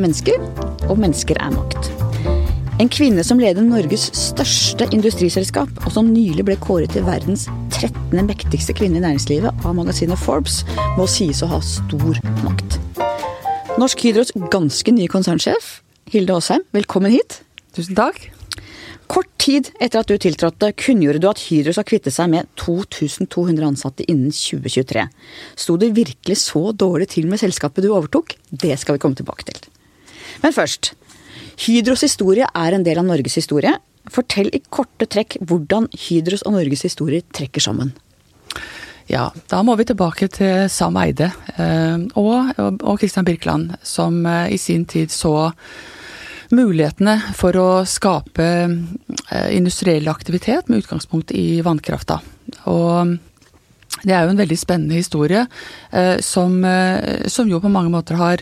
er mennesker, og mennesker er makt. En kvinne som leder Norges største industriselskap, og som nylig ble kåret til verdens 13. mektigste kvinne i næringslivet av magasinet Forbes, må sies å ha stor makt. Norsk Hydros ganske nye konsernsjef, Hilde Aasheim, velkommen hit. Tusen takk. Kort tid etter at du tiltrådte, kunngjorde du at Hydro skal kvitte seg med 2200 ansatte innen 2023. Sto det virkelig så dårlig til med selskapet du overtok? Det skal vi komme tilbake til. Men først. Hydros historie er en del av Norges historie. Fortell i korte trekk hvordan Hydros og Norges historie trekker sammen. Ja, da må vi tilbake til Sam Eide eh, og, og Christian Birkeland, som eh, i sin tid så mulighetene for å skape eh, industriell aktivitet med utgangspunkt i vannkrafta. Og det er jo en veldig spennende historie som, som jo på mange måter har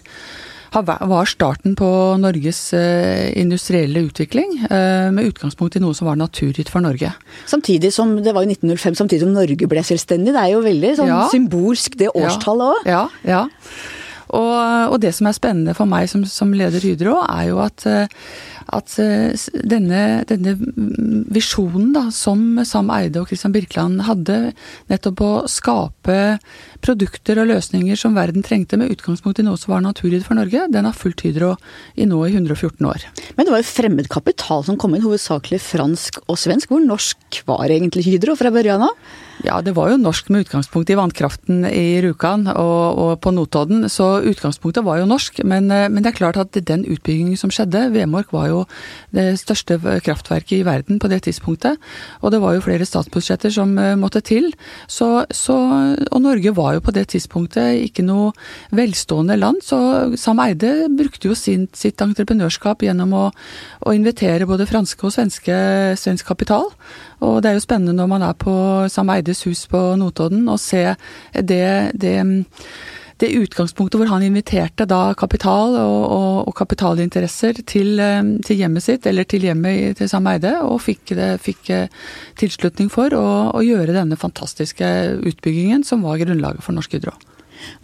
var starten på Norges industrielle utvikling, med utgangspunkt i noe som var naturgitt for Norge. Samtidig som det var i 1905, samtidig som Norge ble selvstendig. Det er jo veldig sånn ja. symbolsk det årstallet òg. Ja, ja. Og, og, det som er spennende for meg som, som leder Hydro, er jo at, at denne, denne, visjonen da, som Sam Eide og Christian Birkeland hadde, nettopp å skape produkter og løsninger som verden trengte med utgangspunkt i noe som var naturgitt for Norge, den har fulgt Hydro i nå i 114 år. Men det var jo fremmed kapital som kom inn, hovedsakelig fransk og svensk. Hvor norsk var egentlig Hydro fra børjan av? Ja, det var jo norsk med utgangspunkt i vannkraften i Rjukan og, og, på Notodden, så utgangspunktet var jo norsk. Men, eh, men, det er klart at den utbyggingen som skjedde, Vemork var jo det største kraftverket i verden på det tidspunktet. Og det var jo flere statsbudsjetter som eh, måtte til. Så, så, og Norge var jo på det tidspunktet ikke noe velstående land, så Sam Eide brukte jo sin, sitt entreprenørskap gjennom å, å invitere både franske og svenske, svensk kapital. Og det er jo spennende når man er på Sam Eides hus på Notodden og se det, det, det utgangspunktet hvor han inviterte da kapital og, og, og kapitalinteresser til, til, hjemmet sitt, eller til hjemmet til Sam Eide, og fikk, det, fikk eh, tilslutning for å, å, gjøre denne fantastiske utbyggingen som var grunnlaget for Norsk Hydro.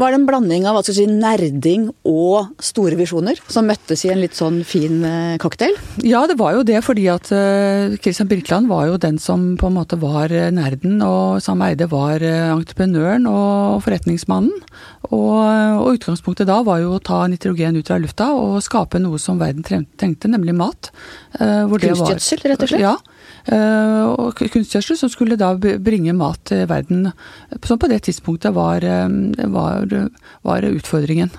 Var det en blanding av si, nerding og store visjoner som møttes i en litt sånn fin eh, cocktail? Ja, det var jo det, fordi at uh, Christian Birkeland var jo den som på en måte var eh, nerden, og Sam Eide var entreprenøren og forretningsmannen. Og, og, utgangspunktet da var jo å ta nitrogen ut av lufta og skape noe som verden trengte, nemlig mat. Kunstgjødsel, rett og slett? Ja. Eh, og kunstgjødsel som skulle da bringe mat til verden, som på det tidspunktet var, eh, var, var utfordringen.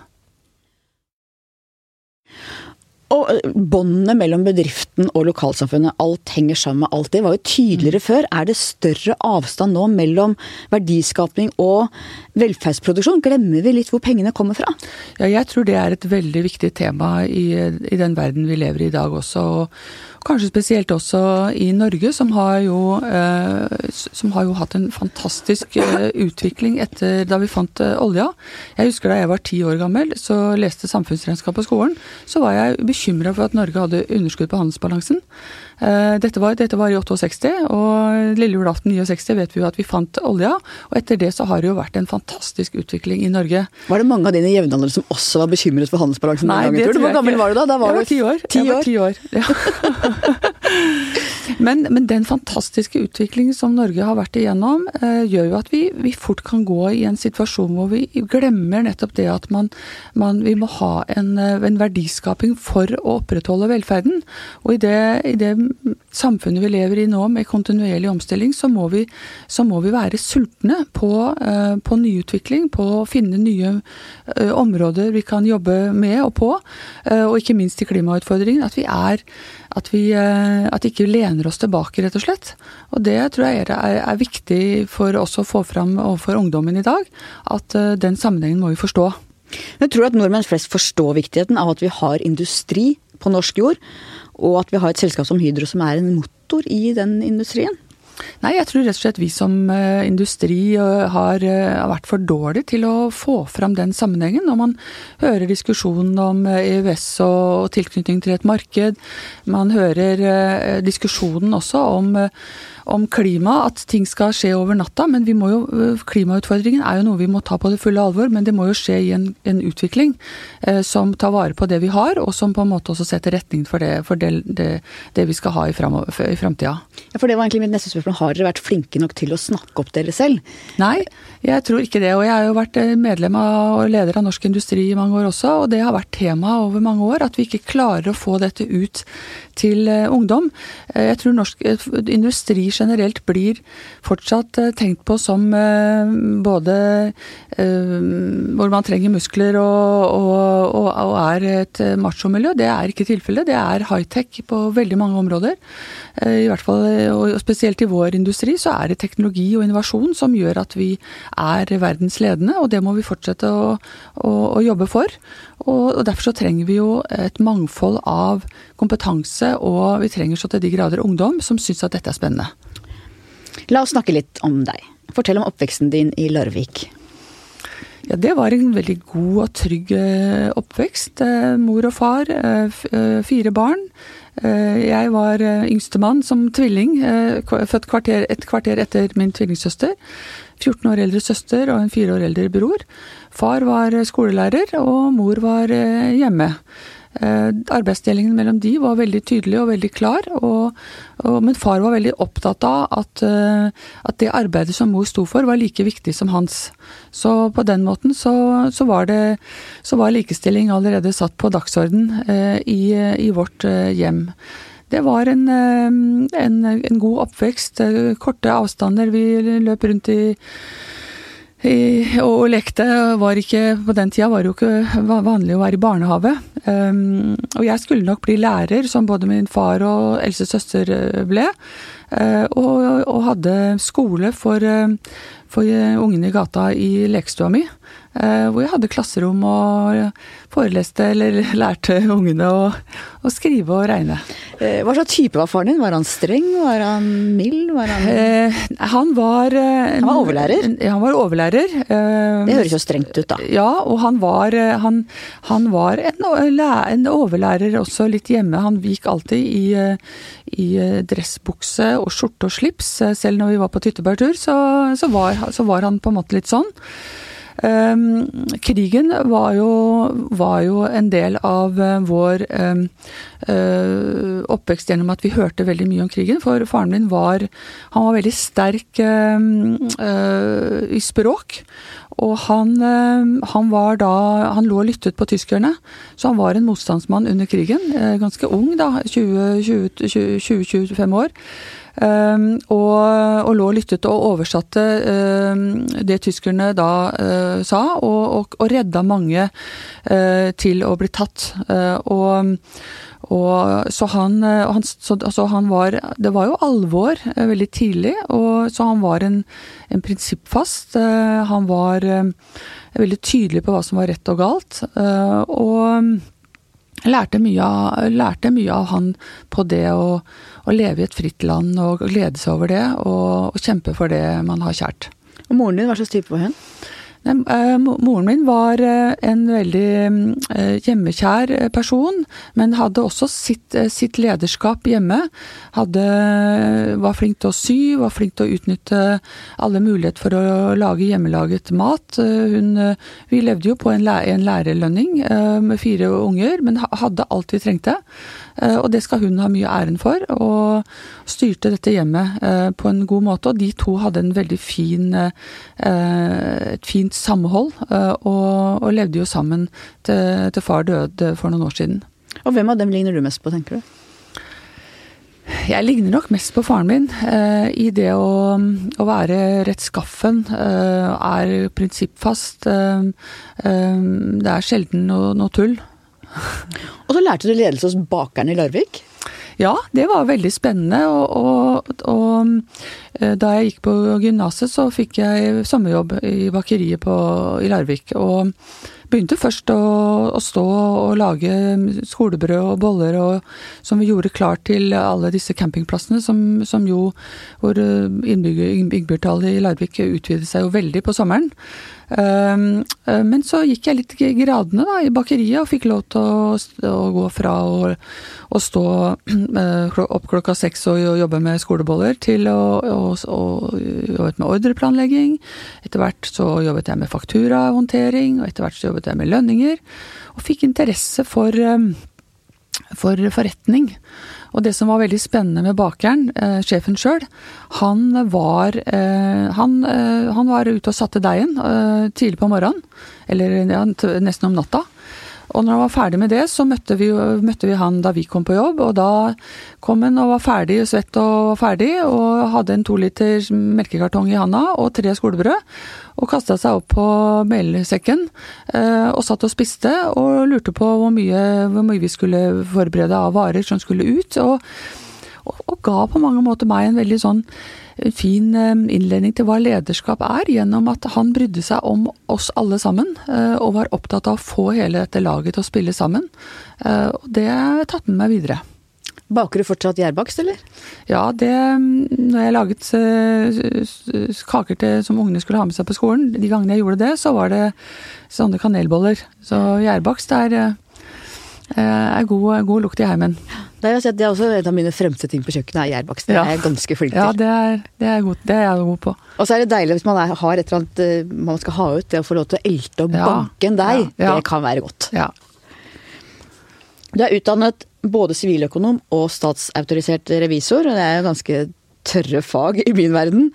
Og eh, båndene mellom bedriften og lokalsamfunnet, alt henger sammen med alt. Det var jo tydeligere mm. før. Er det større avstand nå mellom verdiskapning og velferdsproduksjon? Glemmer vi litt hvor pengene kommer fra? Ja, jeg tror det er et veldig viktig tema i, i den verden vi lever i i dag også. Og, Kanskje spesielt også i Norge, som har jo, eh, som har jo hatt en fantastisk eh, utvikling etter da vi fant eh, olja. Jeg husker da jeg var ti år gammel, så leste samfunnsregnskap på skolen. Så var jeg bekymra for at Norge hadde underskudd på handelsbalansen. Eh, dette var, dette var, i 68, og lille julaften 69 vet vi jo at vi fant olja. Og etter det så har det jo vært en fantastisk utvikling i Norge. Var det mange av dine jevnaldrende som også var bekymret for handelsbalansen? Nei, det tror jeg Hvor gammel var du da? da var jeg var ti år. Ti jeg var ti år. Ja. men, men, den fantastiske utviklingen som Norge har vært igjennom, eh, gjør jo at vi, vi, fort kan gå i en situasjon hvor vi glemmer nettopp det at man, man vi må ha en, eh, en, verdiskaping for å opprettholde velferden. Og i det, i det samfunnet vi lever i nå, med kontinuerlig omstilling, så må vi, så må vi være sultne på, eh, på, nyutvikling, på å finne nye eh, områder vi kan jobbe med og på, uh, og ikke minst i klimautfordringen. At vi er at vi at ikke lener oss tilbake, rett og slett. Og det tror jeg er, er viktig for oss å få fram overfor ungdommen i dag. At den sammenhengen må vi forstå. Men tror du at nordmenn flest forstår viktigheten av at vi har industri på norsk jord? og at vi har et selskap som Hydro som er en motor i den industrien? Nei, jeg tror rett og slett vi som uh, industri uh, har, uh, vært for dårlige til å få fram den sammenhengen. Når man hører diskusjonen om EØS og, og tilknytning til et marked, man hører diskusjonen også om om klima, at ting skal skje over natta. Men vi må jo, øh, klimautfordringen er jo noe vi må ta på det fulle alvor. Men det må jo skje i en, en utvikling eh, som tar vare på det vi har, og som på en måte også setter retning for det, for det, det, det vi skal ha i, fram, framtida. Ja, for det var egentlig mitt neste spørsmål. Har dere vært flinke nok til å snakke opp dere selv? Nei, jeg tror ikke det. Og jeg har jo vært eh, medlem av og leder av Norsk Industri i mange år også, og det har vært tema over mange år. At vi ikke klarer å få dette ut til eh, ungdom. Jeg tror norsk industri generelt blir fortsatt eh, tenkt på som eh, både eh, hvor man trenger muskler og, og, og, og er et machomiljø. Det er ikke tilfellet. Det er high-tech på veldig mange områder. I hvert fall, og spesielt i vår industri, så er det teknologi og innovasjon som gjør at vi er verdensledende, og det må vi fortsette å, å, å jobbe for. Og, Derfor så trenger vi jo et mangfold av kompetanse, og vi trenger så til de grader ungdom som syns at dette er spennende. La oss snakke litt om deg. Fortell om oppveksten din i Larvik. Ja, Det var en veldig god og trygg eh, oppvekst. Eh, mor og far, eh, fire barn. Jeg var yngstemann som tvilling, født kvarter, et kvarter etter min tvillingsøster. 14 år eldre søster og en fire år eldre bror. Far var skolelærer, og mor var hjemme. Eh, arbeidsdelingen mellom de var veldig tydelig og veldig klar, og, og, men far var veldig opptatt av at, eh, at, det arbeidet som mor sto for, var like viktig som hans. Så på den måten så, så, var, det, så var, likestilling allerede satt på dagsorden eh, i, i, vårt eh, hjem. Det var en, en, en god oppvekst. Korte avstander. Vi løp rundt i og lekte. Var ikke, på den tida var det jo ikke vanlig å være i barnehage. Um, og jeg skulle nok bli lærer, som både min far og eldste søster eh, ble. Uh, og, og, hadde skole for, uh, for ungene i gata i lekestua mi. Uh, hvor jeg hadde klasserom og foreleste eller lærte ungene å, å skrive og regne. Eh, hva slags type var faren din? Var han streng? Var han mild? Var han eh, Han var en, Han var overlærer? Han var overlærer. Eh, det høres jo strengt ut, da. Ja, og han var, eh, han, han var en, en, overlærer også litt hjemme. Han gikk alltid i, eh, i dressbukse og skjorte og slips. Selv når vi var på tyttebergtur, så, så, så var han på en måte litt sånn. Um, krigen var jo, var jo, en del av uh, vår um, uh, oppvekst gjennom at vi hørte veldig mye om krigen. For faren min var, han var veldig sterk um, uh, i språk. Og han, han, var da Han lå og lyttet på tyskerne. Så han var en motstandsmann under krigen. Ganske ung, da. 20-25 år. Um, og, og, lå og lyttet og oversatte um, det tyskerne da uh, sa, og, og, og, redda mange uh, til å bli tatt. Og og, så han, han, så, altså han, var Det var jo alvor veldig tidlig, og, så han var en, en prinsippfast. han var veldig tydelig på hva som var rett og galt. og lærte mye, av, lærte mye av han på det å, å, leve i et fritt land og glede seg over det, og, og kjempe for det man har kjært. Og moren din, hva slags type var hun? Eh, moren min var eh, en veldig eh, hjemmekjær person, men hadde også sitt, sitt lederskap hjemme. Hadde, var flink til å sy, var flink til å utnytte alle muligheter for å lage hjemmelaget mat. Hun, vi levde jo på en, lærerlønning med fire unger, men hadde alt vi trengte. Og det skal hun ha mye æren for, og styrte dette hjemmet på en god måte. Og de to hadde en veldig fin, et fint samhold, og, og levde jo sammen til, til far døde for noen år siden. Og hvem av dem ligner du mest på, tenker du? Jeg ligner nok mest på faren min eh, i det å, å være rettskaffen. Eh, er prinsippfast. Eh, det er sjelden noe, noe tull. Og så lærte du ledelse hos bakeren i Larvik? Ja, det var veldig spennende. Og, og, og eh, da jeg gikk på gymnaset, så fikk jeg sommerjobb i bakeriet på, i Larvik. Og begynte først å, å, stå og lage skolebrød og boller og, som vi gjorde klart til alle disse campingplassene, som, som jo hvor innbyggertallet i Larvik utvidet seg jo veldig på sommeren. Ehm, eh, men så gikk jeg litt gradene da, i bakeriet og fikk lov til å, å gå fra å, å stå eh, opp klokka seks og jobbe med skoleboller, til å, å, jobbe med ordreplanlegging. Etter hvert så jobbet jeg med fakturahåndtering, og etter hvert så jobbet jeg med lønninger. Og fikk interesse for, eh, for forretning. Og det som var veldig spennende med bakeren, eh, sjefen sjøl, han eh, han, eh, han, var ute og satte deigen eh, tidlig på morgenen. Eller ja, nesten om natta. Og når han var ferdig med det, så møtte vi, møtte vi, han da vi kom på jobb. Og da kom han og var ferdig, svett og ferdig, og hadde en to liter melkekartong i handa og tre skolebrød. Og kasta seg opp på melsekken eh, og satt og spiste og lurte på hvor mye, hvor mye vi skulle forberede av varer som skulle ut. Og, og, og ga på mange måter meg en veldig sånn fin eh, innledning til hva lederskap er, gjennom at han brydde seg om oss alle sammen, eh, og var opptatt av å få hele dette laget til å spille sammen. Eh, og det har jeg tatt med meg videre. Baker du fortsatt gjærbakst, eller? Ja, det Når jeg laget kaker til, som ungene skulle ha med seg på skolen, de gangene jeg gjorde det, så var det sånne kanelboller. Så gjærbakst er, er god, god lukt i heimen. Det er, det er også en av mine fremste ting på kjøkkenet, er gjærbakst. Det ja. er jeg ganske flink til. Ja, det er, det er, god, det er jeg god på. Og så er det deilig hvis man er, har et eller annet eh, man skal ha ut, det å få lov til å elte og ja. banke en deig. Ja. Det kan være godt. Ja. Du er utdannet både siviløkonom og statsautorisert revisor, og det er jo ganske tørre fag i min verden.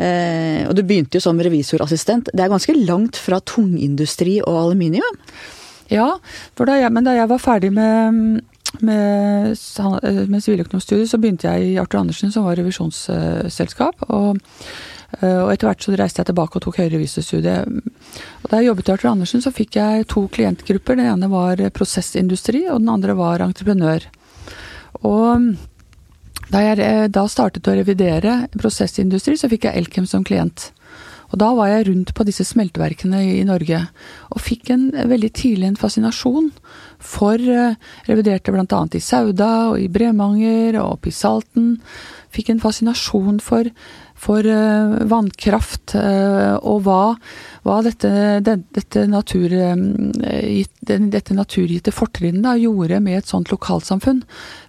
Eh, og du begynte jo som revisorassistent. Det er ganske langt fra tungindustri og aluminium? Ja, da jeg, men da jeg var ferdig med med, med siviløkonomstudiet så begynte jeg i Arthur Andersen, som var revisjonsselskap. Og, og, etter hvert så reiste jeg tilbake og tok høyere revisorstudie. Og da jeg jobbet i Arthur Andersen, så fikk jeg to klientgrupper. Den ene var prosessindustri, og den andre var entreprenør. Og da jeg da startet å revidere prosessindustri, så fikk jeg Elkem som klient. Og da var jeg rundt på disse smelteverkene i Norge, og fikk en veldig tidlig en fascinasjon for uh, Reviderte bl.a. i Sauda og i Bremanger og oppe i Salten. Fikk en fascinasjon for for uh, vannkraft uh, og hva, hva dette, det, dette, natur, uh, dette, naturgitte fortrinnet gjorde med et sånt lokalsamfunn.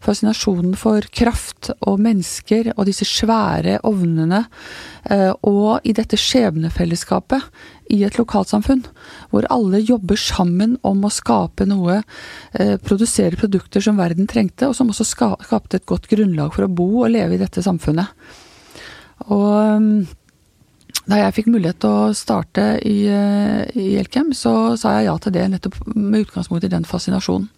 Fascinasjonen for kraft og mennesker og disse svære ovnene. og i dette skjebnefellesskapet i et lokalsamfunn, hvor alle jobber sammen om å skape noe, produsere produkter som verden trengte, og som også skapte et godt grunnlag for å bo og leve i dette samfunnet. Og um, da jeg fikk mulighet til å starte i, eh, i Elkem, så sa jeg ja til det nettopp med utgangspunkt i den fascinasjonen.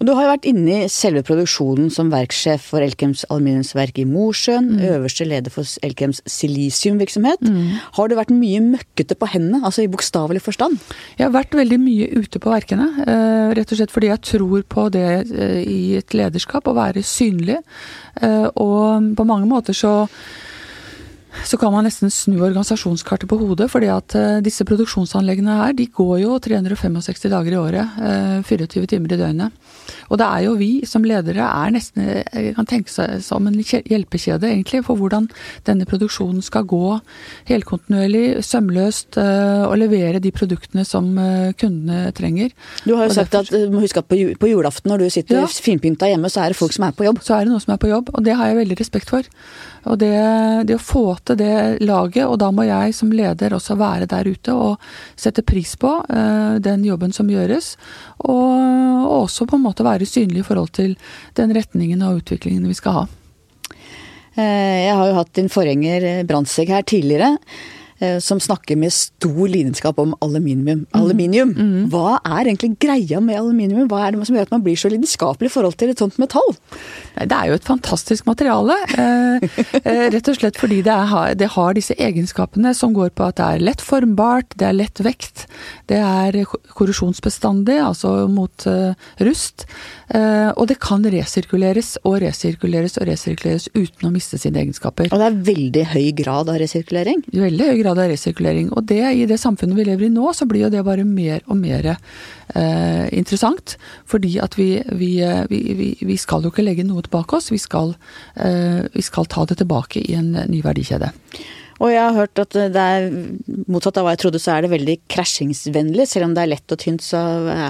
Og Du har jo vært inne i selve produksjonen som verkssjef for Elkems aluminiumsverk i Mosjøen. Mm. Øverste leder for Elkems silisiumvirksomhet. Mm. Har du vært mye møkkete på hendene, altså i bokstavelig forstand? Jeg har vært veldig mye ute på verkene. Eh, rett og slett fordi jeg tror på det eh, i et lederskap, å være synlig. Og på mange måter så så kan man nesten snu organisasjonskartet på hodet. fordi at uh, disse produksjonsanleggene her, de går jo 365 dager i året. Uh, eh, 24 timer i døgnet. Og det er jo vi som ledere er nesten jeg kan tenke seg som en hjelpekjede, egentlig, for hvordan denne produksjonen skal gå helkontinuerlig, sømløst, og levere de produktene som kundene trenger. Du har jo og sagt derfor, at du må huske at på, på julaften når du sitter ja, finpynta hjemme, så er det folk som er på jobb. Så er det noen som er på jobb, og det har jeg veldig respekt for. Og det, det, å få til det laget, og da må jeg som leder også være der ute og sette pris på uh, den jobben som gjøres. Og, og, også på en måte være synlig i forhold til den retningen og utviklingen vi skal ha. Eh, jeg har jo hatt din forgjenger eh, Brandtzæg her tidligere. Eh, som snakker med stor lidenskap om aluminium. Aluminium. Mm. Hva er egentlig greia med aluminium? Hva er det som gjør at man blir så lidenskapelig i forhold til et sånt metall? Det er jo et fantastisk materiale. Eh, eh, rett og slett fordi det, er, det, har disse egenskapene som går på at det er lett formbart, det er lett vekt, det er korrosjonsbestandig, altså mot rust. Og det kan resirkuleres og resirkuleres og resirkuleres uten å miste sine egenskaper. Og det er veldig høy grad av resirkulering? Veldig høy grad grad av resirkulering. Og det, i det samfunnet vi lever i nå, så blir jo det bare mer og mer eh, interessant. Fordi at vi, vi, vi, vi, skal jo ikke legge noe tilbake oss, vi skal, eh, vi skal ta det tilbake i en ny verdikjede. Og jeg har hørt at det er motsatt av hva jeg trodde, så er det veldig krasjingsvennlig. Selv om det er lett og tynt, så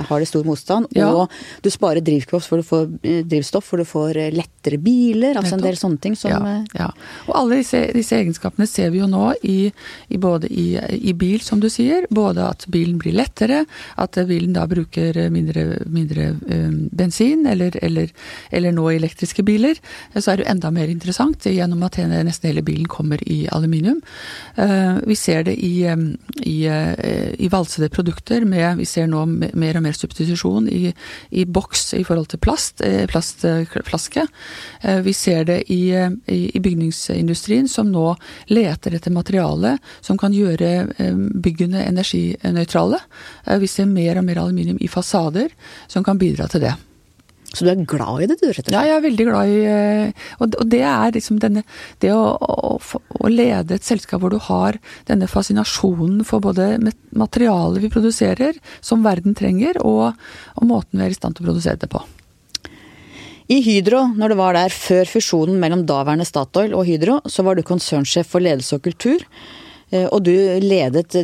har det stor motstand. Ja. Og du sparer drivstoff for du får, eh, drivstoff, for du får eh, lettere biler. Altså en del sånne ting som ja, eh, ja. Og alle disse, disse, egenskapene ser vi jo nå i, i både i, i, bil, som du sier. Både at bilen blir lettere, at bilen da bruker mindre, mindre bensin, eller, eller, eller, nå elektriske biler. Så er det jo enda mer interessant gjennom at nesten hele bilen kommer i aluminium. Eh, vi ser det i, i, eh, i valsede produkter. Med, vi ser nå mer og mer substitusjon i, i boks i forhold til plast, eh, plastflaske. Vi ser det i, i, bygningsindustrien, som nå leter etter materiale som kan gjøre byggene energinøytrale. Vi ser mer og mer aluminium i fasader, som kan bidra til det. Så du er glad i det, du, rett og slett? Ja, jeg er veldig glad i eh, Og, det er liksom denne Det å, å, å, lede et selskap hvor du har denne fascinasjonen for både materialet vi produserer, som verden trenger, og, og måten vi er i stand til å produsere det på. I Hydro, når det var der før fusjonen mellom daværende Statoil og Hydro, så var du konsernsjef for ledelse og kultur. Eh, og du ledet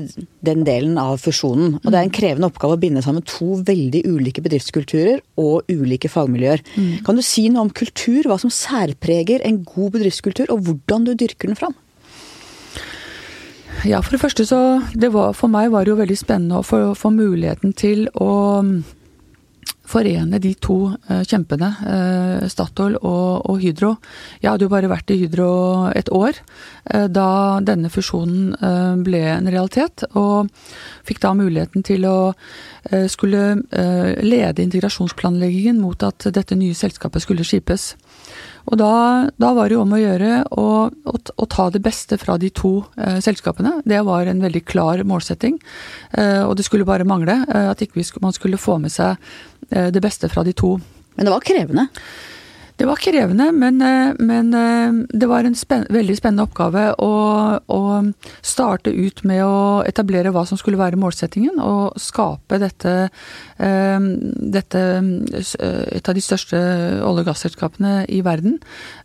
den delen av fusjonen. Og det er en krevende oppgave å binde sammen to veldig ulike bedriftskulturer og ulike fagmiljøer. Mm. Kan du si noe om kultur, hva som særpreger en god bedriftskultur, og hvordan du dyrker den fram? Ja, for det første så det var, For meg var det jo veldig spennende å få, få muligheten til å forene de to uh, kjempene, uh, Statoil og, og, Hydro. Jeg hadde jo bare vært i Hydro et år uh, da denne fusjonen ble en realitet. Og fikk da muligheten til å skulle lede integrasjonsplanleggingen mot at dette nye selskapet skulle skipes. Og da, da, var det jo om å gjøre å, å, å ta det beste fra de to eh, selskapene. Det var en veldig klar målsetting. Eh, og det skulle bare mangle eh, at ikke man skulle få med seg eh, det beste fra de to. Men det var krevende? Det var krevende, men, eh, men eh, det var en spen veldig spennende oppgave å, å, starte ut med å etablere hva som skulle være målsettingen, og skape dette, eh, dette Et av de største olje- og gasselskapene i verden.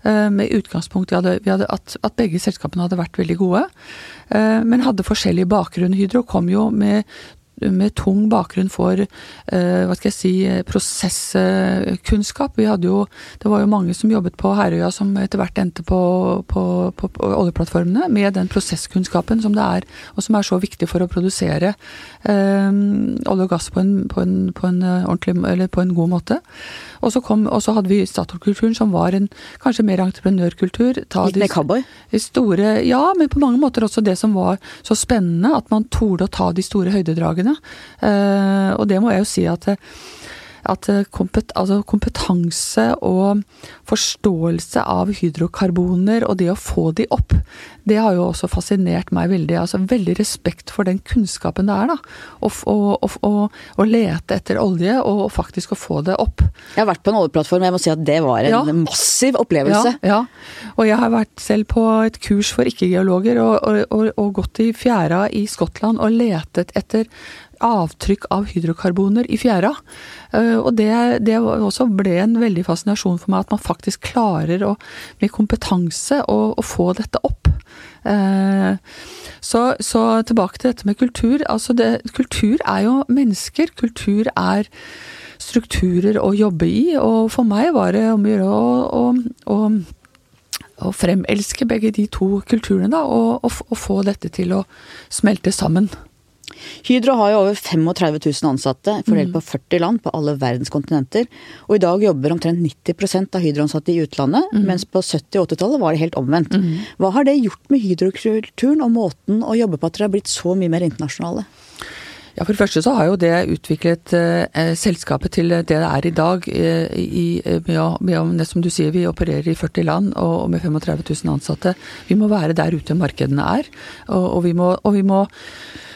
Med utgangspunkt i at, at begge selskapene hadde vært veldig gode men hadde forskjellig bakgrunn. Hydro kom jo med med tung bakgrunn for uh, hva skal jeg si, prosesskunnskap. Vi hadde jo, Det var jo mange som jobbet på Herøya som etter hvert endte på, på, på, på, oljeplattformene, med den prosesskunnskapen som det er, og som er så viktig for å produsere uh, olje og gass på en, en, en eh, ordentlig, eller på en god måte. Og så, kom, og så hadde vi Statoil-kulturen, som var en kanskje mer entreprenørkultur. Litt mer cowboy? Store, ja, men på mange måter også det som var så spennende, at man torde å ta de store høydedragene. Uh, og det må jeg jo si at at eh, kompet, altså kompetanse og forståelse av hydrokarboner og det å få de opp, det har jo også fascinert meg veldig. altså Veldig respekt for den kunnskapen det er, da. Å lete etter olje og faktisk å få det opp. Jeg har vært på en oljeplattform, jeg må si at det var en ja. massiv opplevelse. Ja, ja, og jeg har vært selv på et kurs for ikke-geologer og, og, og, og gått i fjæra i Skottland og letet etter avtrykk av hydrokarboner i fjæra. Eh, og det, det, også ble en veldig fascinasjon for meg, at man faktisk klarer å, med kompetanse å, å få dette opp. Eh, så, så, tilbake til dette med kultur. Altså det, kultur er jo mennesker. Kultur er strukturer å jobbe i, og for meg var det om å gjøre å, å, fremelske begge de to kulturene, da, og, og, og få dette til å smelte sammen. Hydro har jo over 35 000 ansatte, fordelt mm. på 40 land på alle verdens kontinenter. Og i dag jobber omtrent 90 av Hydro-ansatte i utlandet, mm. mens på 70- og 80-tallet var det helt omvendt. Mm. Hva har det gjort med Hydro-kulturen og måten å jobbe på at dere har blitt så mye mer internasjonale? Ja, For det første så har jo det utviklet eh, selskapet til det det er i dag. Eh, i, med, med, som du sier, vi opererer i 40 land og, med 35 000 ansatte. Vi må være der ute markedene er. Og, og, vi, må, og vi må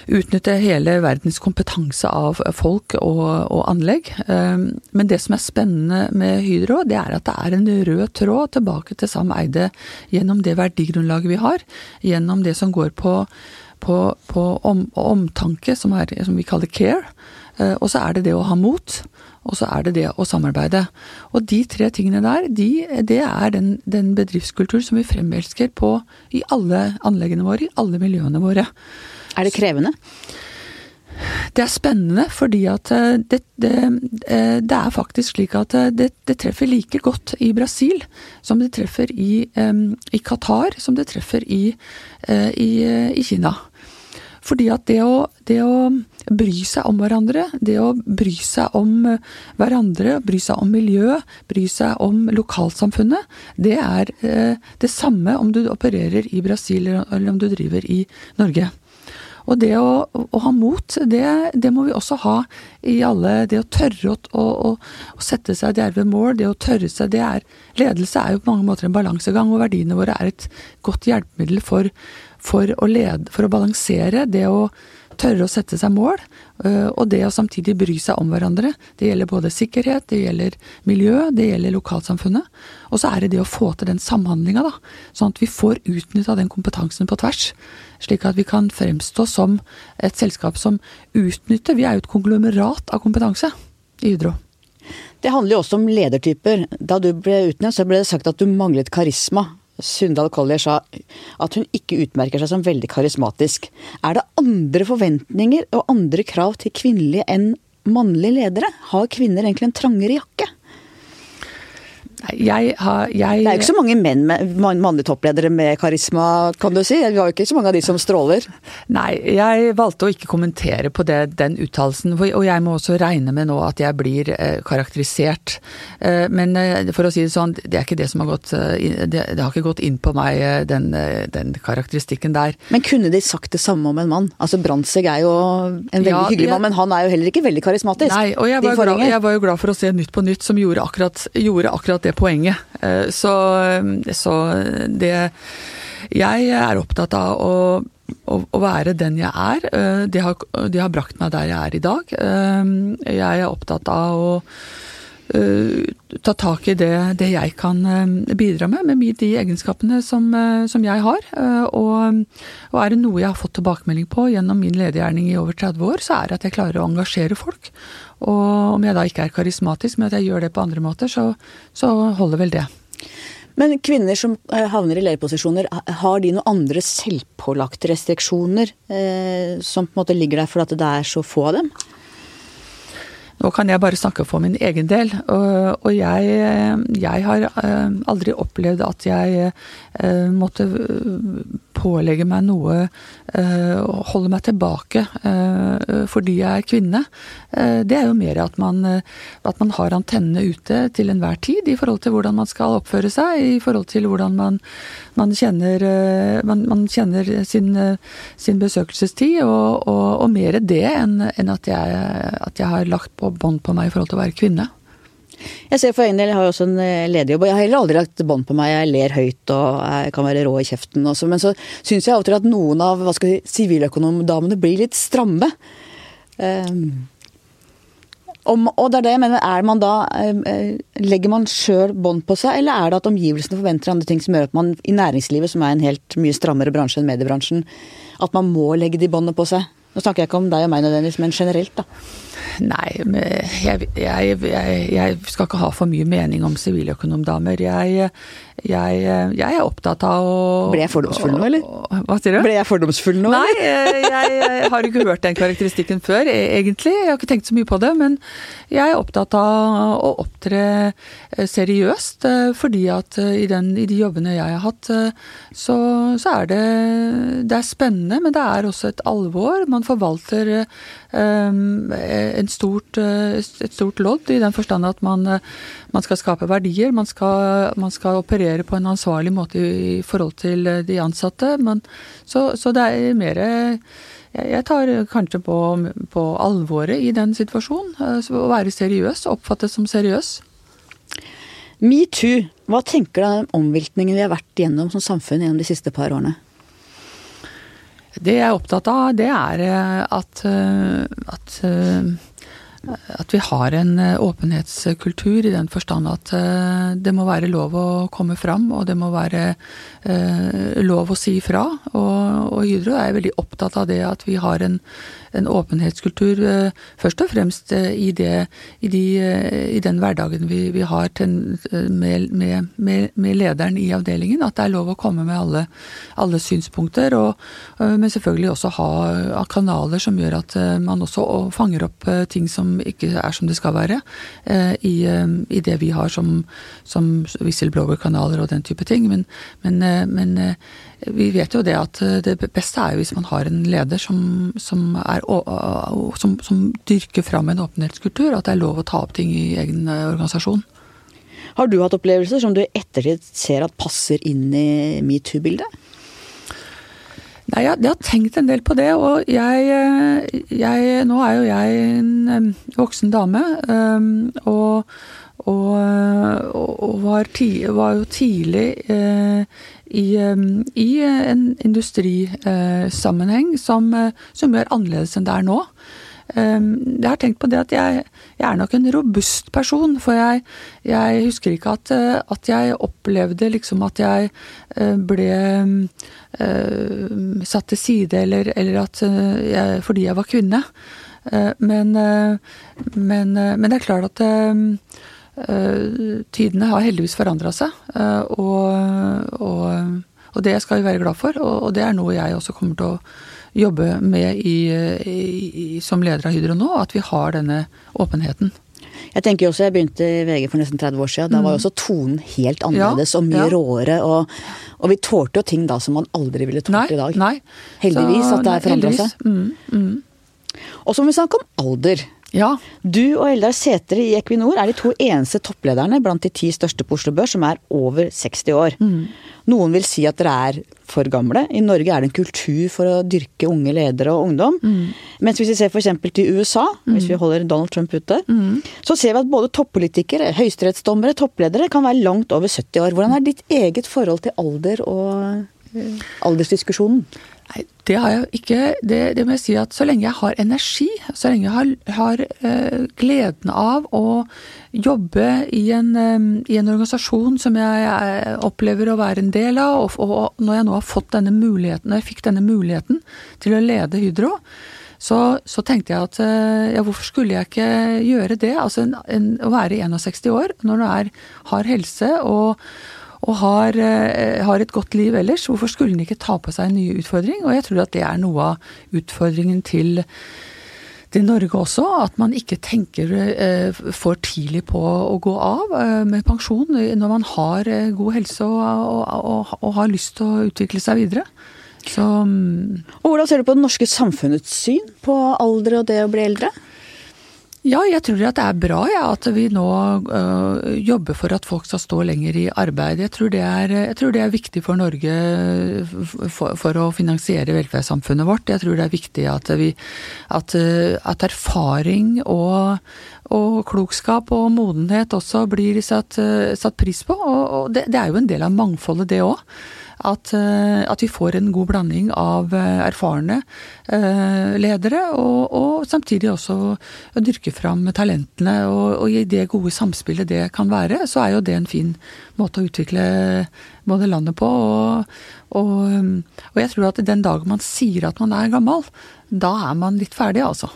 utnytte hele verdens kompetanse av folk og, og, anlegg. Eh, men det som er spennende med Hydro, det er at det er en rød tråd tilbake til Sam Eide gjennom det verdigrunnlaget vi har. Gjennom det som går på på, på om, omtanke, som, er, som, vi kaller care. Eh, og så er det det å ha mot. Og så er det det å samarbeide. Og de tre tingene der, de, det er den, den bedriftskultur som vi fremelsker på i alle anleggene våre, i alle miljøene våre. Er det krevende? Det er spennende, fordi at eh, det, det, eh, det er faktisk slik at eh, det, det, treffer like godt i Brasil som det treffer i, i Qatar, som det treffer i, i, i Kina. Fordi at det å, det å, bry seg om hverandre, det å bry seg om hverandre, bry seg om miljø, bry seg om lokalsamfunnet, det er det samme om du opererer i Brasil eller om du driver i Norge. Og det å, å ha mot, det, det, må vi også ha i alle. Det å tørre å, å, å sette seg djerve mål, det å tørre seg det er, Ledelse er jo på mange måter en balansegang, og verdiene våre er et godt hjelpemiddel for, for, å, lede, for å balansere. Det å tørre å sette seg mål, øh, og det å samtidig bry seg om hverandre. Det gjelder både sikkerhet, det gjelder miljø, det gjelder lokalsamfunnet. Og så er det det å få til den samhandlinga, da. Sånn at vi får utnytta den kompetansen på tvers. Slik at vi kan fremstå som et selskap som utnytter Vi er jo et konglomerat av kompetanse i Hydro. Det handler jo også om ledertyper. Da du ble utnevnt, så ble det sagt at du manglet karisma. Sundal Collier sa at hun ikke utmerker seg som veldig karismatisk. Er det andre forventninger og andre krav til kvinnelige enn mannlige ledere? Har kvinner egentlig en trangere jakke? Jeg har, jeg... Det er jo ikke så mange menn med mannlige toppledere med karisma, kan du si. Vi har jo ikke så mange av de som stråler. Nei, jeg valgte å ikke kommentere på det, den uttalelsen. Og jeg må også regne med nå at jeg blir eh, karakterisert. Eh, men eh, for å si det sånn, det er ikke det som har gått det, har ikke gått inn på meg, den, den, karakteristikken der. Men kunne de sagt det samme om en mann? Altså Brandtzæg er jo en veldig ja, hyggelig mann, men han er jo heller ikke veldig karismatisk. Nei, og jeg var, glad, jeg var jo glad for å se Nytt på Nytt som gjorde akkurat, gjorde akkurat det poenget. Eh, så, så det Jeg er opptatt av å, å, være den jeg er. Eh, det har, de har brakt meg der jeg er i dag. Eh, jeg er opptatt av å ta tak i det, det, jeg kan bidra med, med de egenskapene som, som jeg har. Og, og, er det noe jeg har fått tilbakemelding på gjennom min ledergjerning i over 30 år, så er det at jeg klarer å engasjere folk. Og om jeg da ikke er karismatisk, men at jeg gjør det på andre måter, så, så holder vel det. Men kvinner som eh, havner i lederposisjoner, har de noen andre selvpålagte restriksjoner eh, som på en måte ligger der for at det er så få av dem? Nå kan jeg bare snakke for min egen del. Og, jeg, jeg har eh, aldri opplevd at jeg eh, måtte pålegge meg noe, eh, holde meg tilbake fordi jeg er kvinne. Det er jo mer at man, at man har antennene ute til enhver tid i forhold til hvordan man skal oppføre seg, i forhold til hvordan man, man kjenner, man, man kjenner sin, sin, besøkelsestid, og, og, og mer det enn, enn at, jeg, at jeg har lagt på bånd på meg i forhold til å være kvinne. Jeg ser for egen del, jeg har jo også en eh, lederjobb, og jeg har heller aldri lagt bånd på meg. Jeg ler høyt og jeg kan være rå i kjeften også, men så syns jeg av og til at noen av hva skal siviløkonomdamene blir litt stramme. Um, om, og det er det jeg mener, er man da uh, Legger man sjøl bånd på seg, eller er det at omgivelsene forventer andre ting som gjør at man i næringslivet, som er en helt mye strammere bransje enn mediebransjen, at man må legge de båndene på seg? Nå snakker jeg ikke om deg og meg nødvendigvis, men generelt, da. Nei, jeg, jeg, jeg, jeg, skal ikke ha for mye mening om siviløkonomdamer. Jeg, jeg, er opptatt av å Ble jeg fordomsfull nå, eller? Hva sier du? Ble jeg fordomsfull nå? Nei, jeg, har ikke hørt den karakteristikken før, e, egentlig. Jeg har ikke tenkt så mye på det. Men jeg er opptatt av å opptre eh, seriøst, eh, fordi at eh, i, den, i de jobbene jeg har hatt, så, så er det Det er spennende, men det er også et alvor. Man forvalter um, stort, et stort lodd, i den forstand at man, man skal skape verdier. Man skal, man skal, operere på en ansvarlig måte i forhold til de ansatte. Men, så, så, det er mer jeg tar kanskje på, på alvoret i den situasjonen. Å være seriøs, oppfattes som seriøs. Metoo, hva tenker du om omveltningen vi har vært gjennom som samfunn gjennom de siste par årene? Det jeg er opptatt av, det er at, at at vi har en eh, åpenhetskultur i den forstand at eh, det må være lov å komme fram, og det må være eh, lov å si ifra. Og, og Hydro er veldig opptatt av det at vi har en, en åpenhetskultur først og fremst i, det, i, de, i den hverdagen vi, vi har til, med, med, med, lederen i avdelingen. At det er lov å komme med alle, alle synspunkter, og, men selvfølgelig også ha kanaler som gjør at man også fanger opp ting som ikke er som det skal være, eh, i, eh, i det vi har som, som whistleblower-kanaler og den type ting. Men, men, eh, men, vi vet jo det at det beste er jo hvis man har en leder som, som, er, som, som dyrker fram en åpenhetskultur, at det er lov å ta opp ting i egen organisasjon. Har du hatt opplevelser som du i ettertid ser at passer inn i metoo-bildet? Nei, jeg, jeg, har tenkt en del på det, og jeg, eh, jeg Nå er jo jeg en voksen dame, og, og, og var, ti, var, jo tidlig eh, i, i en industrisammenheng som, som gjør annerledes enn det er nå. Ehm, jeg har tenkt på det at jeg, jeg er nok en robust person, for jeg, jeg husker ikke at, eh, at, jeg opplevde liksom at jeg eh, ble uh, satt til side, eller, eller at jeg, fordi jeg var kvinne. Men, men, men, det er klart at tidene har heldigvis forandra seg, og, og, og, det skal vi være glad for, og, det er noe jeg også kommer til å jobbe med i, i, som leder av Hydro nå, at vi har denne åpenheten. Jeg tenker også, jeg begynte i VG for nesten 30 år siden. Da var jo mm. også tonen helt annerledes ja, og mye ja. råere. Og, og, vi tålte jo ting da som man aldri ville tålt i dag. Nei. Heldigvis Så, at det har forandra seg. Mm, mm. Og så må vi snakke om alder. Ja. Du og Eldar Sætre i Equinor er de to eneste topplederne blant de ti største på Oslo Børs som er over 60 år. Mm. Noen vil si at dere er for gamle. I Norge er det en kultur for å dyrke unge ledere og ungdom. Mm. Mens hvis vi ser f.eks. til USA, mm. hvis vi holder Donald Trump ute, mm. så ser vi at både toppolitikere, høyesterettsdommere, toppledere kan være langt over 70 år. Hvordan er ditt eget forhold til alder og eh, aldersdiskusjonen? Nei, det har jeg ikke. Det, det, må jeg si at så lenge jeg har energi, så lenge jeg har, har uh, gleden av å jobbe i en, um, i en, organisasjon som jeg, jeg opplever å være en del av, og, og, når jeg nå har fått denne muligheten, når jeg fikk denne muligheten til å lede Hydro, så, så tenkte jeg at uh, ja, hvorfor skulle jeg ikke gjøre det? Altså en, en, å være 61 år når du er, har helse og og har, eh, har, et godt liv ellers, hvorfor skulle den ikke ta på seg en ny utfordring? Og jeg tror at det er noe av utfordringen til, til Norge også, at man ikke tenker eh, for tidlig på å gå av eh, med pensjon når man har god helse og, og, og, og har lyst til å utvikle seg videre. Så, mm. og hvordan ser du på det norske samfunnets syn på alder og det å bli eldre? Ja, jeg tror at det er bra ja, at vi nå øh, jobber for at folk skal stå lenger i arbeid. Jeg tror det er, tror det er viktig for Norge for, for, å finansiere velferdssamfunnet vårt. Jeg tror det er viktig at, vi, at, at erfaring og, og, klokskap og modenhet også blir satt, satt pris på. Og, og det, det, er jo en del av mangfoldet, det òg. At, eh, at, vi får en god blanding av eh, erfarne eh, ledere, og, og samtidig også å dyrke fram talentene. Og, og, i det gode samspillet det kan være, så er jo det en fin måte å utvikle både landet på. Og, og jeg tror at den dagen man sier at man er gammel, da er man litt ferdig, altså.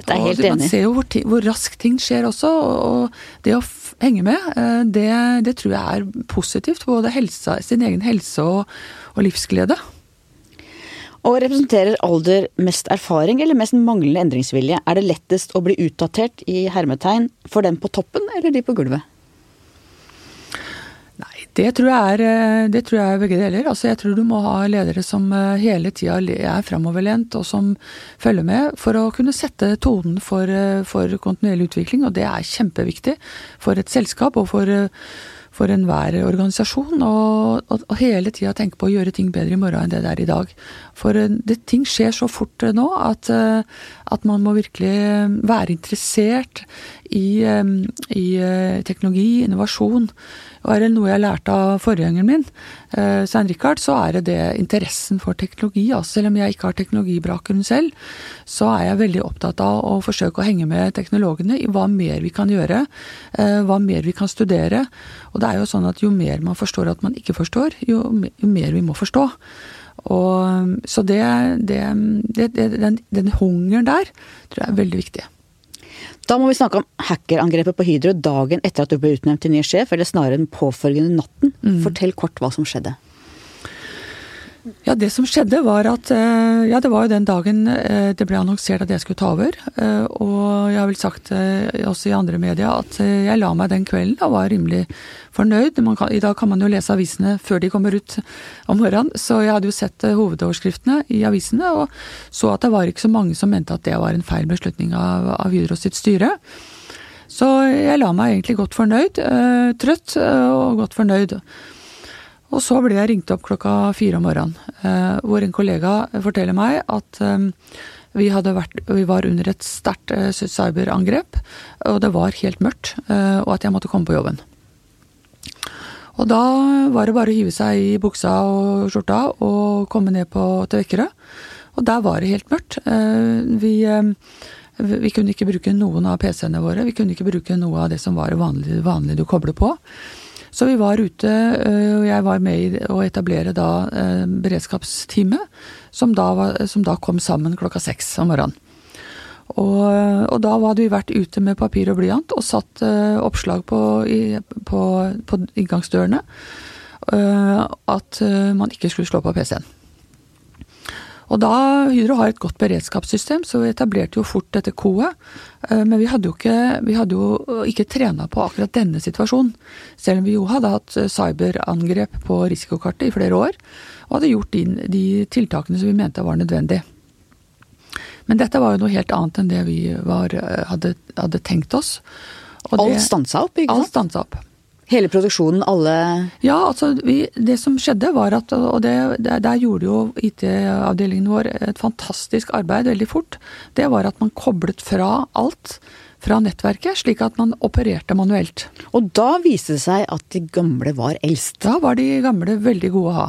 Dette er helt enig. Man ser jo hvor, hvor raskt ting skjer også, og det å henge med, eh, det, det tror jeg er positivt. Både helse, sin egen helse og, og livsglede. Og representerer alder mest erfaring eller mest manglende endringsvilje? Er det lettest å bli utdatert i hermetegn for dem på toppen eller de på gulvet? Det tror, er, eh, det tror jeg er, begge deler. Altså jeg tror du må ha ledere som eh, hele tida er framoverlent og som følger med, for å kunne sette tonen for, eh, for kontinuerlig utvikling. Og det er kjempeviktig for et selskap og for, for enhver organisasjon. Og, og, og hele tida tenke på å gjøre ting bedre i morgen enn det det er i dag. For det, ting skjer så fort nå at, at man må virkelig være interessert i, i teknologi, innovasjon Og er det noe jeg lærte av forgjengeren min, eh, Svein Richard, så er det det interessen for teknologi. Altså, selv om jeg ikke har teknologibakgrunn selv, så er jeg veldig opptatt av å forsøke å henge med teknologene i hva mer vi kan gjøre, eh, hva mer vi kan studere. Og det er jo sånn at jo mer man forstår at man ikke forstår, jo, jo mer vi må forstå. Og, så det, det, det, den, den hungeren der tror jeg er veldig viktig. Da må vi snakke om hackerangrepet på Hydro dagen etter at du ble utnevnt til ny sjef, eller snarere den påfølgende natten. Mm. Fortell kort hva som skjedde. Ja, Det som skjedde, var at eh, Ja, det var jo den dagen eh, det ble annonsert at jeg skulle ta over. Eh, og jeg har vel sagt også i andre media at jeg la meg den kvelden og var rimelig fornøyd. Kan, I dag kan man jo lese avisene før de kommer ut om morgenen, så jeg hadde jo sett hovedoverskriftene i avisene og så at det var ikke så mange som mente at det var en feil beslutning av, av Hydro sitt styre. Så jeg la meg egentlig godt fornøyd. Trøtt og godt fornøyd. Og så ble jeg ringt opp klokka fire om morgenen, eh, hvor en kollega forteller meg at eh, vi, vært, vi, var under et sterkt eh, cyberangrep, og det var helt mørkt, og at jeg måtte komme på jobben. Og da var det bare å hive seg i buksa og skjorta og komme ned på til Vekkerø. Og der var det helt mørkt. Vi, vi kunne ikke bruke noen av PC-ene våre. Vi kunne ikke bruke noe av det som var vanlig, vanlig du kobler på. Så vi var ute, øh, og jeg var med i å etablere da øh, beredskapsteamet, som som da kom sammen klokka seks om morgenen. Og, og, da hadde vi vært ute med papir og blyant og satt uh, oppslag på, i, på, på inngangsdørene at man ikke skulle slå på PC-en. Og da Hydro har et godt beredskapssystem, så vi etablerte jo fort dette koet. Eh, men vi hadde jo ikke, vi hadde jo ikke trena på akkurat denne situasjonen. Selv om vi jo hadde hatt eh, cyberangrep på risikokartet i flere år. Og hadde gjort de, de tiltakene som vi mente var nødvendig. Men dette var jo noe helt annet enn det vi var, eh, hadde, hadde, tenkt oss. Og alt stansa opp, ikke sant? Alt stansa opp. Hele produksjonen, alle Ja, altså vi, det som skjedde var at Og det, der gjorde jo IT-avdelingen vår et fantastisk arbeid veldig fort. Det var at man koblet fra alt fra nettverket, slik at man opererte manuelt. Og da viste det seg at de gamle var eldst? Da var de gamle veldig gode å ha.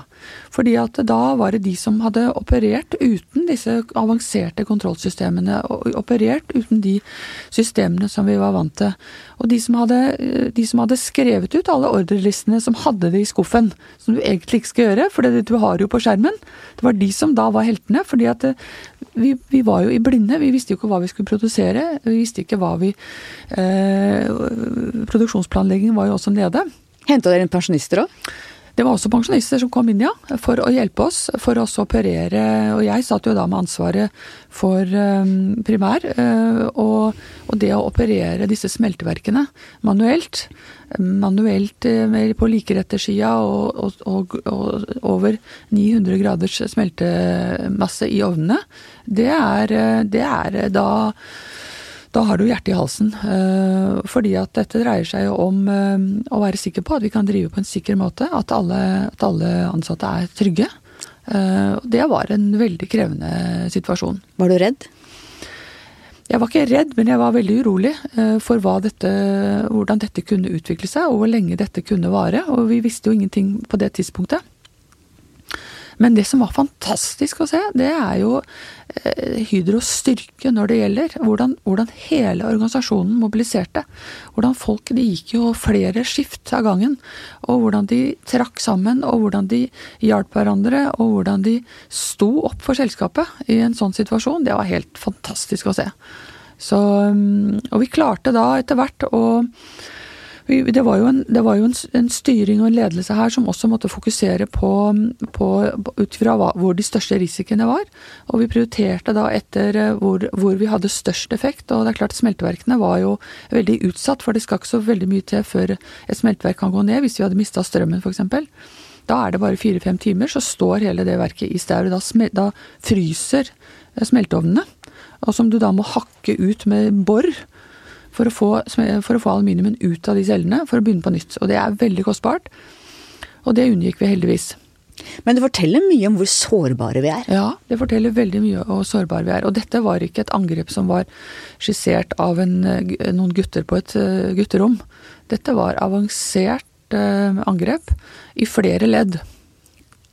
Fordi at da var det de som hadde operert uten disse avanserte kontrollsystemene, og operert uten de systemene som vi var vant til. Og de som hadde, de som hadde skrevet ut alle ordrelistene som hadde det i skuffen, som du egentlig ikke skal gjøre, for det du har jo på skjermen, det var de som da var heltene. fordi at vi, vi, var jo i blinde. Vi visste jo ikke hva vi skulle produsere. Vi visste ikke hva vi eh, Produksjonsplanleggingen var jo også nede. Henta dere inn pensjonister òg? Det var også pensjonister som kom inn, ja, for å hjelpe oss. For oss å operere. Og jeg satt jo da med ansvaret for um, primær. Uh, og, det å operere disse smelteverkene manuelt, manuelt uh, på likerettersida og, og, og, og, over 900 graders smeltemasse i ovnene, det er, det er da da har du hjertet i halsen. Eh, fordi at dette dreier seg jo om eh, å være sikker på at vi kan drive på en sikker måte. At alle, at alle ansatte er trygge. Eh, det var en veldig krevende situasjon. Var du redd? Jeg var ikke redd, men jeg var veldig urolig for dette, hvordan dette kunne utvikle seg, og hvor lenge dette kunne vare. Og vi visste jo ingenting på det tidspunktet. Men det som var fantastisk å se, det er jo eh, Hydros styrke når det gjelder. Hvordan, hvordan, hele organisasjonen mobiliserte. Hvordan folk De gikk jo flere skift av gangen. Og hvordan de trakk sammen, og hvordan de hjalp hverandre, og hvordan de sto opp for selskapet i en sånn situasjon. Det var helt fantastisk å se. Så, mm, og vi klarte da etter hvert å det var jo, en, var jo en, en, styring og en ledelse her som også måtte fokusere på, på ut fra hvor de største risikoene var. Og vi prioriterte da etter eh, hvor, hvor, vi hadde størst effekt. Og det er klart smelteverkene var jo veldig utsatt, for det skal ikke så veldig mye til før et smelteverk kan gå ned. Hvis vi hadde mista strømmen f.eks. Da er det bare fire-fem timer, så står hele det verket i staur. Da, da fryser smelteovnene. Og som du da må hakke ut med bor for å, få, for å få aluminiumen ut av de cellene for å begynne på nytt. Og det er veldig kostbart. Og det unngikk vi heldigvis. Men det forteller mye om hvor sårbare vi er? Ja, det forteller veldig mye om hvor sårbare vi er. Og dette var ikke et angrep som var skissert av en, noen gutter på et eh, gutterom. Dette var avansert vært angrep i flere ledd.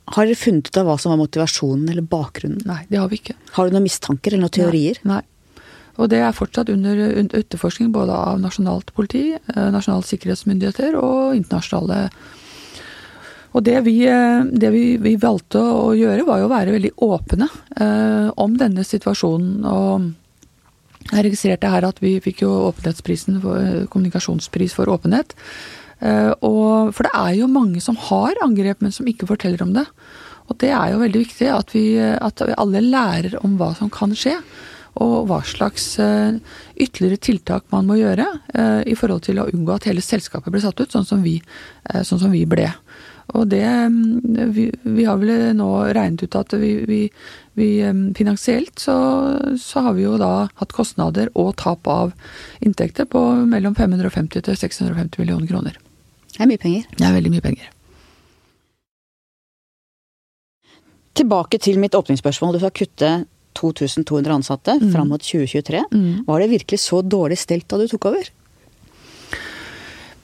Har dere funnet ut av hva som var motivasjonen eller bakgrunnen? Nei, det har vi ikke. Har du noen mistanker eller noen teorier? Nei. Nei. Og det er fortsatt under etterforskning både av nasjonalt politi, nasjonale sikkerhetsmyndigheter og internasjonale og det, vi, det vi, vi, valgte å gjøre, var jo å være veldig åpne eh, om denne situasjonen. Og jeg registrerte her at vi fikk jo åpenhetsprisen, for, kommunikasjonspris for åpenhet. Eh, og, for det er jo mange som har angrep, men som ikke forteller om det. Og det er jo veldig viktig at vi, at vi alle lærer om hva som kan skje. Og hva slags eh, ytterligere tiltak man må gjøre eh, i forhold til å unngå at hele selskapet ble satt ut, sånn som vi, eh, sånn som vi ble. Og det vi, vi, har vel nå regnet ut at vi, vi, vi finansielt så, så, har vi jo da hatt kostnader og tap av inntekter på mellom 550 til 650 millioner kroner. Det er mye penger. Det er veldig mye penger. Tilbake til mitt åpningsspørsmål. Du skal kutte 2200 ansatte mm. fram mot 2023. Mm. Var det virkelig så dårlig stelt da du tok over?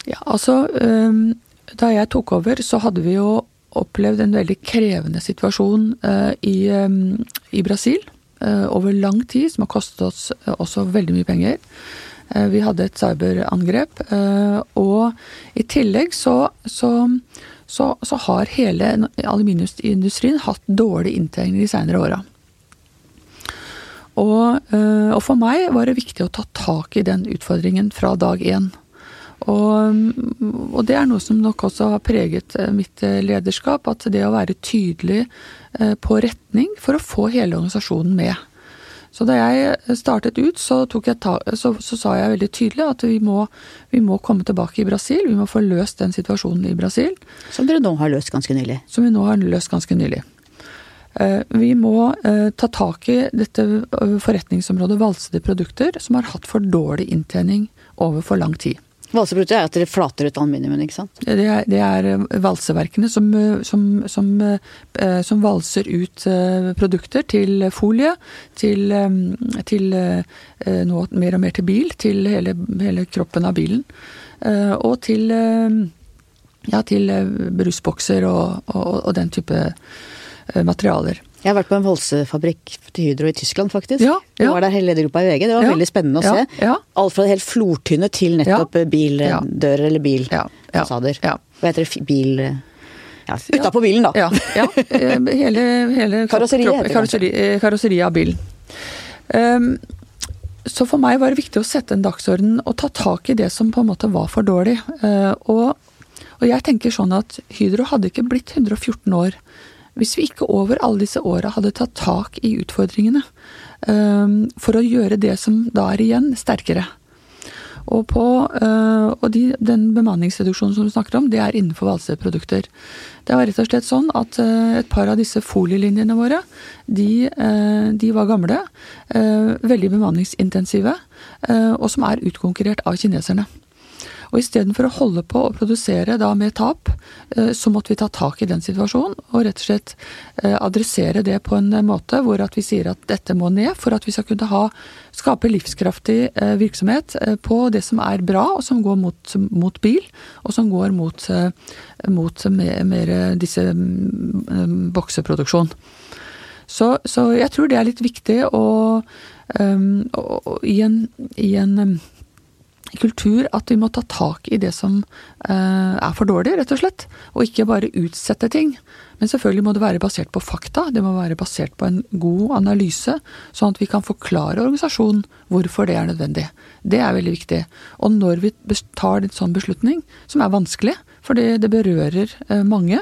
Ja, altså da jeg tok over, så hadde vi jo opplevd en veldig krevende situasjon uh, i, um, i, Brasil uh, over lang tid, som har kostet oss uh, også veldig mye penger. vi hadde et cyberangrep, og i tillegg så, så, så, så har hele aluminiumsindustrien hatt dårlig inntjening de seinere åra. Og, og for meg var det viktig å ta tak i den utfordringen fra dag én. Og, og, det er noe som nok også har preget eh, mitt eh, lederskap. At det å være tydelig eh, på retning for å få hele organisasjonen med. Så da jeg startet ut, så, ta, så, så sa jeg veldig tydelig at vi må, vi må, komme tilbake i Brasil. Vi må få løst den situasjonen i Brasil. Som dere nå har løst ganske nylig? Som vi nå har løst ganske nylig. Vi må ta tak i dette forretningsområdet valsede produkter som har hatt for dårlig inntjening over for lang tid. Valseprodukter er at dere flater ut aluminiumen, ikke sant? Det er, det er eh, valseverkene som, eh, som, som, eh, som, valser ut produkter til folie, til, til nå mer og mer til bil, til hele, hele kroppen av bilen. Og til, ja, til brusbokser og, og, og den type materialer. Jeg har vært på en volsefabrikk til Hydro i Tyskland, faktisk. Ja, ja. Jeg var der hele ledergruppa i VG. Det var ja, veldig spennende å se. Ja, Alt fra det helt flortynne til nettopp bildører eller bilfasader. Hva heter det? Bil... Ja, Utapå bilen, da. Ja. Eh, hele, hele karosseriet, karosseri, eh, karosseriet av bilen. Um, så for meg var det viktig å sette en dagsorden og ta tak i det som på en måte var for dårlig. Uh, og, og jeg tenker sånn at Hydro hadde ikke blitt 114 år hvis vi ikke over alle disse åra hadde tatt tak i utfordringene um, for å gjøre det som da er igjen, sterkere. Og, på, uh, og de, den bemanningsreduksjonen som du snakker om, det er innenfor valseprodukter. Det var rett og slett sånn at uh, et par av disse folielinjene våre, de, uh, de var gamle, veldig bemanningsintensive, og som er utkonkurrert av kineserne. Og istedenfor å holde på å produsere da med tap, eh, så måtte vi ta tak i den situasjonen og rett og slett eh, adressere det på en måte hvor at vi sier at dette må ned for at vi skal kunne ha, skape livskraftig eh, virksomhet på det som er bra, og som går mot, mot bil, og som går mot, mot mer, mer disse mm, bokseproduksjon. Så, så, jeg tror det er litt viktig å, um, å, å i en, i en kultur at vi må ta tak i det som uh, er for dårlig, rett og slett. Og ikke bare utsette ting. Men selvfølgelig må det være basert på fakta. Det må være basert på en god analyse, sånn at vi kan forklare organisasjonen hvorfor det er nødvendig. Det er veldig viktig. Og når vi tar en sånn beslutning, som er vanskelig, for det, berører uh, mange,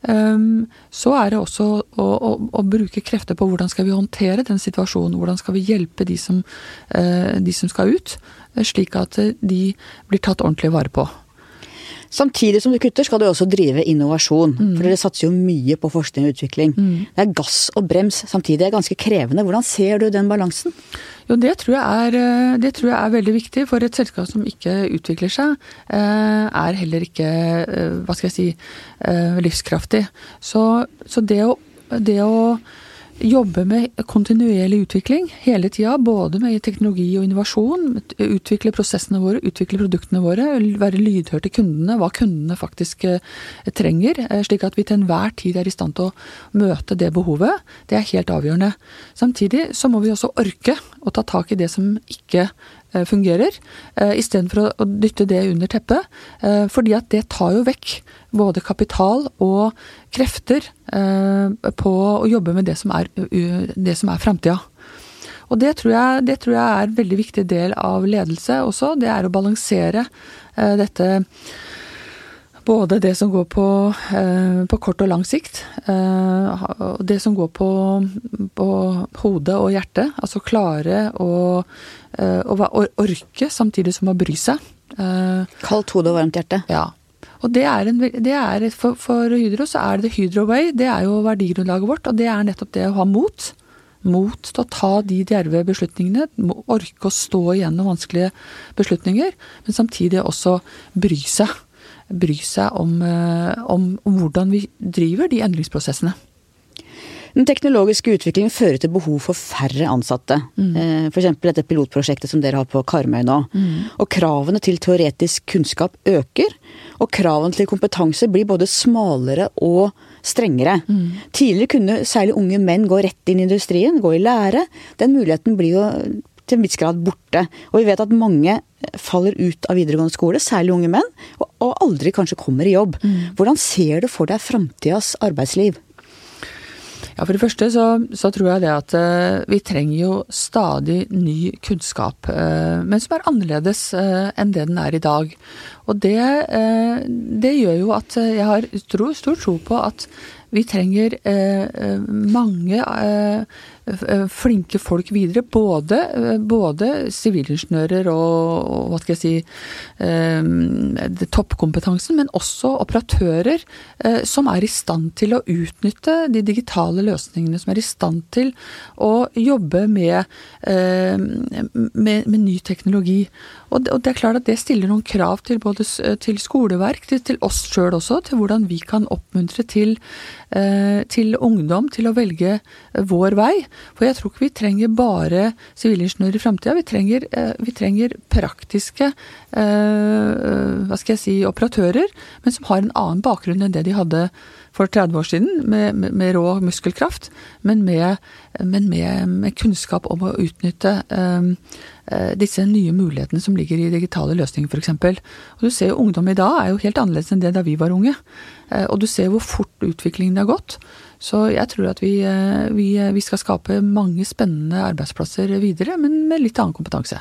så er det også å, å, å, bruke krefter på hvordan skal vi håndtere den situasjonen. Hvordan skal vi hjelpe de som, uh, de som skal ut slik at de blir tatt ordentlig vare på. Samtidig som du kutter, skal du også drive innovasjon. Mm. For dere satser jo mye på forskning og utvikling. Mm. Det er gass og brems samtidig det er ganske krevende. Hvordan ser du den balansen? Jo, det tror, er, eh, det tror, jeg er, veldig viktig. For et selskap som ikke utvikler seg, eh, er heller ikke, eh, hva skal jeg si, livskraftig. Så, så det, å, det å jobbe med kontinuerlig utvikling hele tida. Både med teknologi og innovasjon. Utvikle prosessene våre, utvikle produktene våre. Være lydhør til kundene, hva kundene faktisk eh, trenger. Eh, slik at vi til enhver tid er i stand til å møte det behovet. Det er helt avgjørende. Samtidig så må vi også orke å ta tak i det som ikke Eh, fungerer, istedenfor å dytte det under teppet. Fordi at det tar jo vekk både kapital og krefter på å jobbe med det som er, det som er framtida. Og det tror, jeg, det tror jeg er en veldig viktig del av ledelse også. Det er å balansere dette både det som går på, eh, på, kort og lang sikt, og det som går på, på hodet og hjertet. Altså klare eh, å, å, orke samtidig som å bry seg. Kaldt hode og varmt hjerte. Ja. Og det er, en, det er for, for, Hydro så er det Hydro way. Det er jo verdigrunnlaget vårt, og det er nettopp det å ha mot. Mot til å ta de djerve beslutningene, orke å stå igjennom vanskelige beslutninger, men samtidig også bry seg bry seg om, eh, om, om hvordan vi driver de endringsprosessene. Den teknologiske utviklingen fører til behov for færre ansatte. Mm. Eh, F.eks. dette pilotprosjektet som dere har på Karmøy nå. Mm. Og kravene til teoretisk kunnskap øker. Og kravene til kompetanse blir både smalere og strengere. Mm. Tidligere kunne særlig unge menn gå rett inn i industrien, gå i lære. Den muligheten blir jo til en viss grad borte. Og vi vet at mange faller ut av videregående skole, særlig unge menn, og, aldri kanskje kommer i jobb. Mm. Hvordan ser du for deg framtidas arbeidsliv? Ja, For det første så, så tror jeg det at uh, vi trenger jo stadig ny kunnskap. Uh, men som er annerledes uh, enn det den er i dag. Og det, det gjør jo at jeg har stor, tro på at vi trenger mange Eh, flinke folk videre. Både, eh, både sivilingeniører og, og, hva skal jeg si eh, toppkompetansen, men også operatører eh, som er i stand til å utnytte de digitale løsningene. Som er i stand til å jobbe med, eh, med, med ny teknologi. Og det, og det, er klart at det stiller noen krav til både til skoleverk, til, til oss sjøl også, til hvordan vi kan oppmuntre til, eh, til ungdom til å velge vår vei. For jeg tror ikke vi trenger bare sivilingeniører i framtida. Vi, eh, vi, trenger praktiske eh, hva skal jeg si, operatører, men som har en annen bakgrunn enn det de hadde for 30 år siden, med, med, med rå muskelkraft, men, med, men med, kunnskap om å utnytte um, disse nye mulighetene som ligger i digitale løsninger, f.eks. Du ser jo Ungdom i dag er jo helt annerledes enn det da vi var unge. Og du ser hvor fort utviklingen har gått. Så jeg tror at vi, eh, vi, eh, vi, skal skape mange spennende arbeidsplasser videre, men med litt annen kompetanse.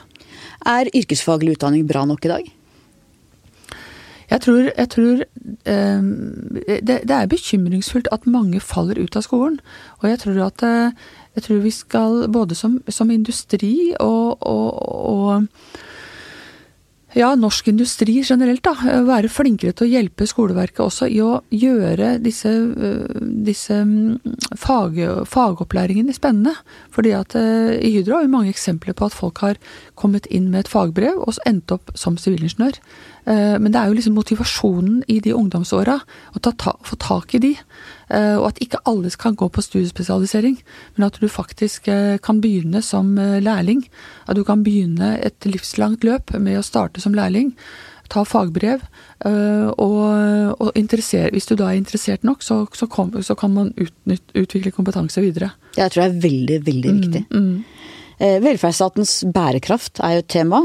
Er yrkesfaglig utdanning bra nok i dag? Jeg tror, jeg tror eh, det, det, er bekymringsfullt at mange faller ut av skolen. Og jeg tror at jeg tror vi skal, både som, som industri og, og, og ja, norsk industri generelt, da. Være flinkere til å hjelpe skoleverket også i å gjøre disse, øh, disse mm, fag, fagopplæringene spennende. Fordi at øh, i Hydro har vi mange eksempler på at folk har kommet inn med et fagbrev og endt opp som sivilingeniør. Men det er jo liksom motivasjonen i de ungdomsåra, å ta, få tak i de. Eh, og at ikke alle kan gå på studiespesialisering, men at du faktisk eh, kan begynne som eh, lærling. At du kan begynne et livslangt løp med å starte som lærling. Ta fagbrev, og, og hvis du da er interessert nok, så, så, kom, så kan man utnytt, utvikle kompetanse videre. Jeg tror det er veldig, veldig mm, viktig. Mm, mm. Velferdsstatens bærekraft er jo et tema.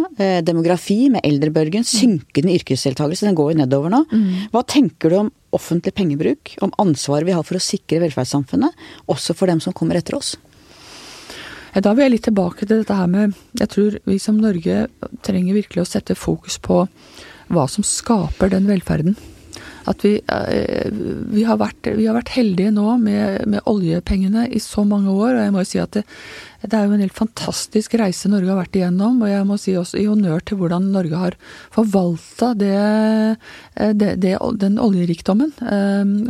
Demografi med eldrebølgen, synkende yrkesdeltakelse, den går jo nedover nå. Mm. Hva tenker du om offentlig pengebruk, om ansvaret vi har for å sikre velferdssamfunnet, også for dem som kommer etter oss? Da vil jeg litt tilbake til dette her med Jeg tror vi som Norge trenger virkelig å sette fokus på hva som skaper den velferden. At vi, eh, vi, har, vært, vi har, vært, heldige nå med, med, oljepengene i så mange år. Og jeg må jo si at det, det er jo en helt fantastisk reise Norge har vært igjennom. Og jeg må si også i honnør til hvordan Norge har forvalta det, det, den oljerikdommen.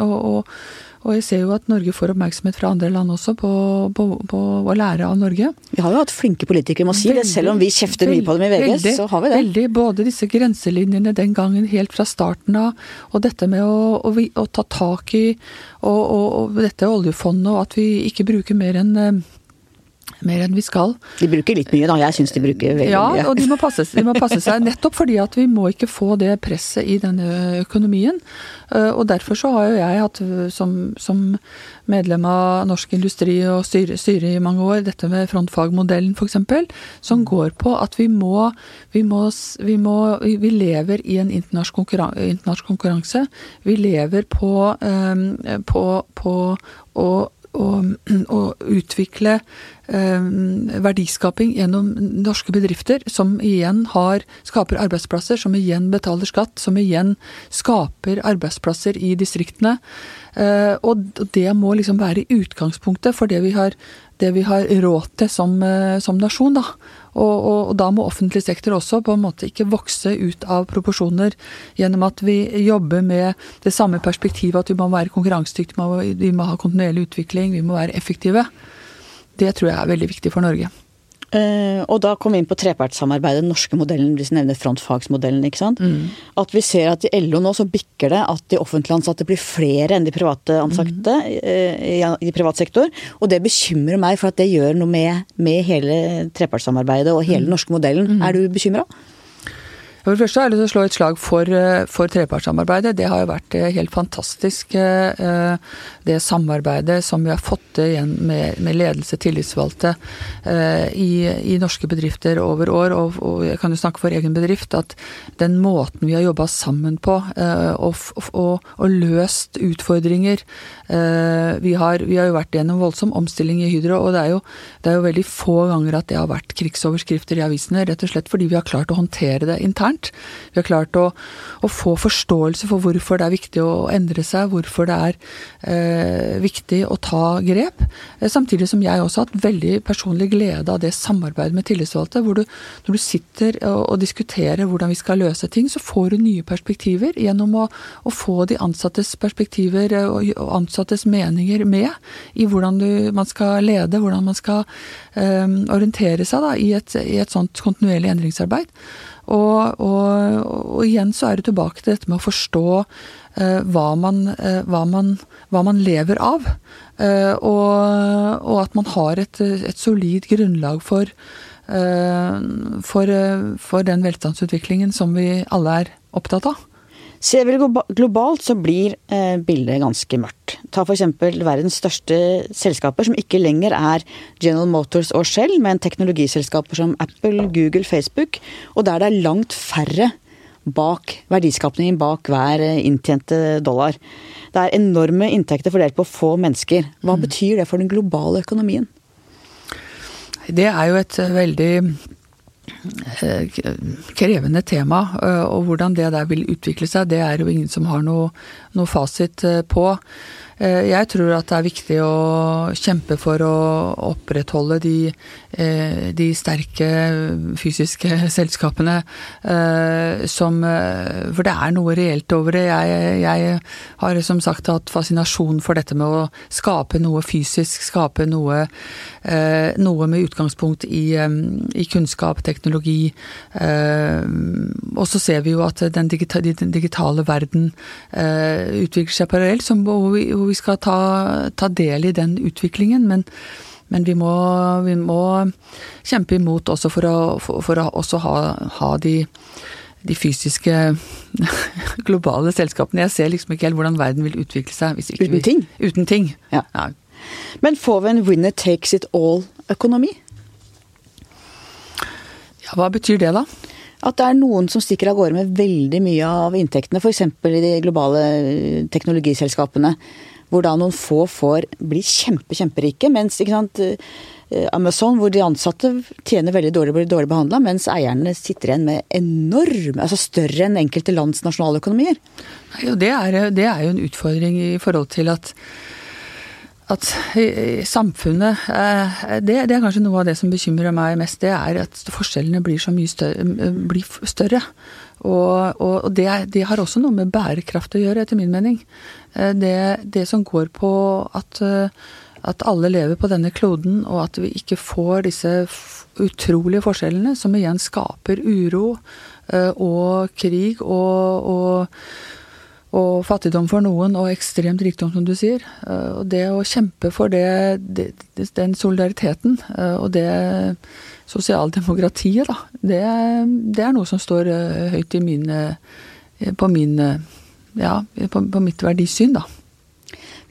Og, og, Og jeg ser jo at Norge får oppmerksomhet fra andre land også på, på, på å lære av Norge. Vi har jo hatt flinke politikere, må si det. Selv om vi kjefter mye på dem i VG, veldig, så har vi det. Veldig. Både disse grenselinjene den gangen helt fra starten av, og dette med å, å, å ta tak i og, og, og dette oljefondet, og at vi ikke bruker mer enn eh, mer enn vi skal. De bruker litt mye, da. Jeg syns de bruker veldig ja, mye. Ja, og de må, passe, de må, passe, seg. Nettopp fordi at vi må ikke få det presset i denne økonomien. Eh, og derfor så har jo jeg hatt som, som medlem av Norsk Industri og styre, styre, i mange år dette med frontfagmodellen f.eks., som mm. går på at vi må vi, må, vi, må, vi lever i en internasjonal konkurranse. Vi lever på, um, på, på å å, utvikle eh, verdiskaping gjennom norske bedrifter, som igjen har, skaper arbeidsplasser, som igjen betaler skatt, som igjen skaper arbeidsplasser i distriktene. Eh, og det må liksom være utgangspunktet for det vi har, det vi har råd til som, eh, som nasjon. da. Og, og, og, da må offentlig sektor også på en måte ikke vokse ut av proporsjoner gjennom at vi jobber med det samme perspektivet at vi må være konkurransedyktige, vi må ha kontinuerlig utvikling, vi må være effektive. Det tror jeg er veldig viktig for Norge. Uh, og da kom vi inn på trepartssamarbeidet, den norske modellen, hvis vi nevner frontfagsmodellen. ikke sant? Mm. At vi ser at i LO nå så bikker det at de offentlig ansatte blir flere enn de private ansatte mm. i, i, privat sektor. Og det bekymrer meg, for at det gjør noe med, med hele trepartssamarbeidet og hele den mm. norske modellen. Mm. Er du bekymra? For det første har jeg lyst til å slå et slag for, eh, for trepartssamarbeidet. Det har jo vært eh, helt fantastisk, eh, det samarbeidet som vi har fått igjen med, med ledelse, tillitsvalgte i, i, norske bedrifter over år. Og, og, jeg kan jo snakke for egen bedrift at den måten vi har jobba sammen på og, og, og, løst utfordringer vi har, vi har, jo vært gjennom voldsom omstilling i Hydro, og det er, jo, det er jo veldig få ganger at det har vært krigsoverskrifter i avisene, rett og slett fordi vi har klart å håndtere det internt internt. Vi har klart å, å, få forståelse for hvorfor det er viktig å endre seg, hvorfor det er eh, viktig å ta grep. Eh, samtidig som jeg også har hatt veldig personlig glede av det samarbeidet med tillitsvalgte, hvor du, når du sitter og, og, diskuterer hvordan vi skal løse ting, så får du nye perspektiver gjennom å, å få de ansattes perspektiver og, og, ansattes meninger med i hvordan du, man skal lede, hvordan man skal eh, orientere seg da, i, et, i et sånt kontinuerlig endringsarbeid. Og, og, og, igjen så er det tilbake til dette med å forstå eh, hva, man, eh, hva, man, hva, man, lever av. Eh, og, og, at man har et, et solid grunnlag for, for, for den velstandsutviklingen som vi alle er opptatt av. Ser vi globalt, så blir eh, bildet ganske mørkt. Ta f.eks. verdens største selskaper, som ikke lenger er General Motors og Shell, men teknologiselskaper som Apple, Google, Facebook, og der det er langt færre bak verdiskapningen bak hver eh, inntjente dollar. Det er enorme inntekter fordelt på få mennesker. Hva mm. betyr det for den globale økonomien? Det er jo et veldig Eh, krevende tema. Eh, og hvordan det der vil utvikle seg, det er jo ingen som har noe, noe fasit eh, på. Eh, jeg tror at det er viktig å kjempe for å opprettholde de, eh, de sterke fysiske selskapene som For det er noe reelt over det. Jeg, jeg har som sagt hatt fascinasjon for dette med å skape noe fysisk, skape noe, noe med utgangspunkt i, i kunnskap, teknologi. Og så ser vi jo at den digitale, den digitale verden utvikler seg parallelt, hvor vi, hvor vi skal ta, ta del i den utviklingen. Men, men vi, må, vi, må, kjempe imot også for å, for, for å også ha, ha de, de fysiske globale selskapene. Jeg ser liksom ikke helt hvordan verden vil utvikle seg hvis ikke uten vi ting? Uten ting. Ja. ja. Men får vi en winner takes it all-økonomi? Ja, hva betyr det, da? At det er noen som stikker av gårde med veldig mye av inntektene, f.eks. i de globale teknologiselskapene hvor da noen få får bli kjempe, kjemperike. Mens sant, eh, Amazon, hvor de ansatte tjener veldig dårlig, blir dårlig behandla, mens eierne sitter igjen med enorme, altså større enn enkelte lands nasjonaløkonomier. Det det er jo en utfordring i forhold til at at samfunnet det, det, er kanskje noe av det som bekymrer meg mest. Det er at forskjellene blir så mye større. Blir større. Og, og det, det, har også noe med bærekraft å gjøre, etter min mening. Det, det som går på at, at alle lever på denne kloden, og at vi ikke får disse utrolige forskjellene, som igjen skaper uro og krig og, og og fattigdom for noen, og ekstremt rikdom, som du sier. Eh, og det å kjempe for det, den solidariteten eh, og det sosialdemokratiet, da, det, det, er noe som står eh, høyt i mine, på, min, ja, på, på mitt verdisyn, da.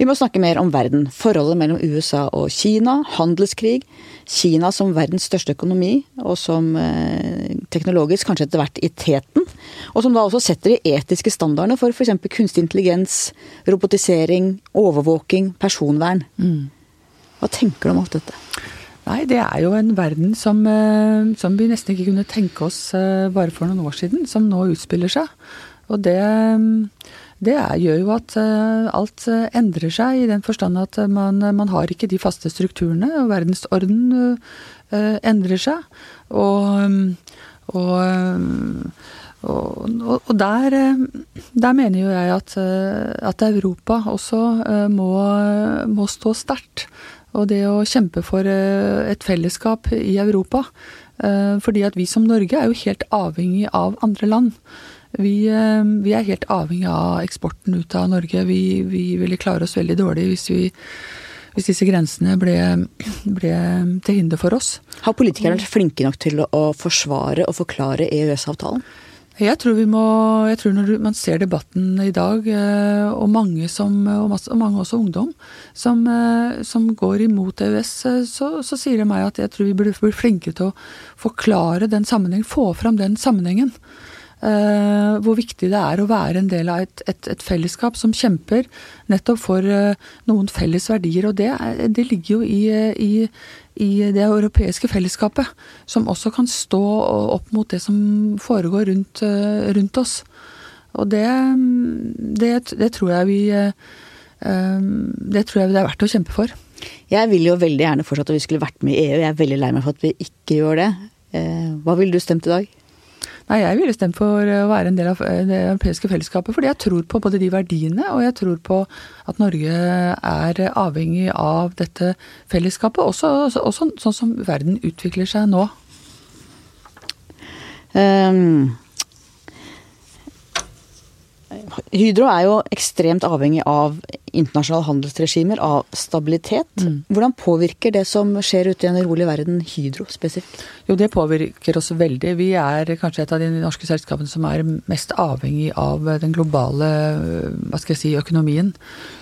Vi må snakke mer om verden. Forholdet mellom USA og Kina, handelskrig. Kina som verdens største økonomi, og som eh, teknologisk kanskje etter hvert i teten. Og som da også setter de etiske standardene for f.eks. kunstig intelligens, robotisering, overvåking, personvern. Mm. Hva tenker du om alt dette? Nei, det er jo en verden som, eh, som vi nesten ikke kunne tenke oss eh, bare for noen år siden, som nå utspiller seg. Og det det gjør jo at eh, alt eh, endrer seg, i den forstand at man, man har ikke de faste strukturene. og Verdensorden eh, endrer seg. Og, og, og, og der, der, mener jo jeg at, at Europa også må, må stå sterkt. Og det å kjempe for et fellesskap i Europa. Fordi at vi som Norge er jo helt avhengig av andre land. Vi, eh, vi, er helt avhengig av eksporten ut av Norge. Vi, vi ville klare oss veldig dårlig hvis, vi, hvis disse grensene ble, ble, til hinder for oss. Har politikerne vært flinke nok til å forsvare og forklare EØS-avtalen? Jeg tror vi må, jeg tror når man ser debatten i dag, eh, og mange, som, og masse, og mange også ungdom, som, eh, som, går imot EØS, så, så sier det meg at jeg tror vi burde bli flinkere til å forklare den sammenhengen, få fram den sammenhengen. Uh, hvor viktig det er å være en del av et, et, et fellesskap som kjemper nettopp for uh, noen felles verdier. Og det, det ligger jo i, i, i, det europeiske fellesskapet, som også kan stå opp mot det som foregår rundt, uh, rundt oss. Og det, det, det, tror jeg vi Det tror jeg det er verdt å kjempe for. Jeg vil jo veldig gjerne fortsatt at vi skulle vært med i EU. Jeg er veldig lei meg for at vi ikke gjør det. Hva ville du stemt i dag? Nei, jeg ville stemt for å være en del av det europeiske fellesskapet. Fordi jeg tror på både de verdiene, og jeg tror på at Norge er avhengig av dette fellesskapet. Også, også sånn som verden utvikler seg nå. Um, Hydro er jo ekstremt avhengig av internasjonale handelsregimer, av stabilitet. Mm. Hvordan påvirker det som skjer ute i en urolig verden, Hydro spesifikt? Jo, det påvirker oss veldig. Vi er kanskje et av de norske selskapene som er mest avhengig av den globale hva skal jeg si, økonomien.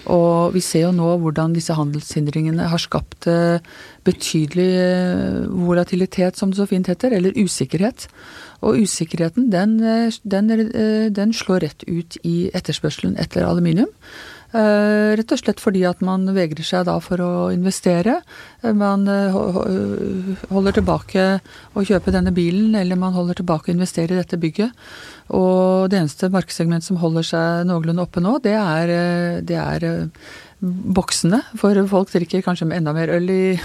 Og vi ser jo nå hvordan disse handelshindringene har skapt eh, betydelig eh, volatilitet, som det så fint heter, eller usikkerhet. Og usikkerheten den, eh, den, den slår rett ut i etterspørselen etter aluminium. Uh, rett og slett fordi at man vegrer seg da for å investere. Man uh, holder tilbake å kjøpe denne bilen, eller man holder tilbake å investere i dette bygget. Og det eneste markedssegmentet som holder seg noenlunde oppe nå, det er, det er boksene, for folk drikker kanskje enda mer øl i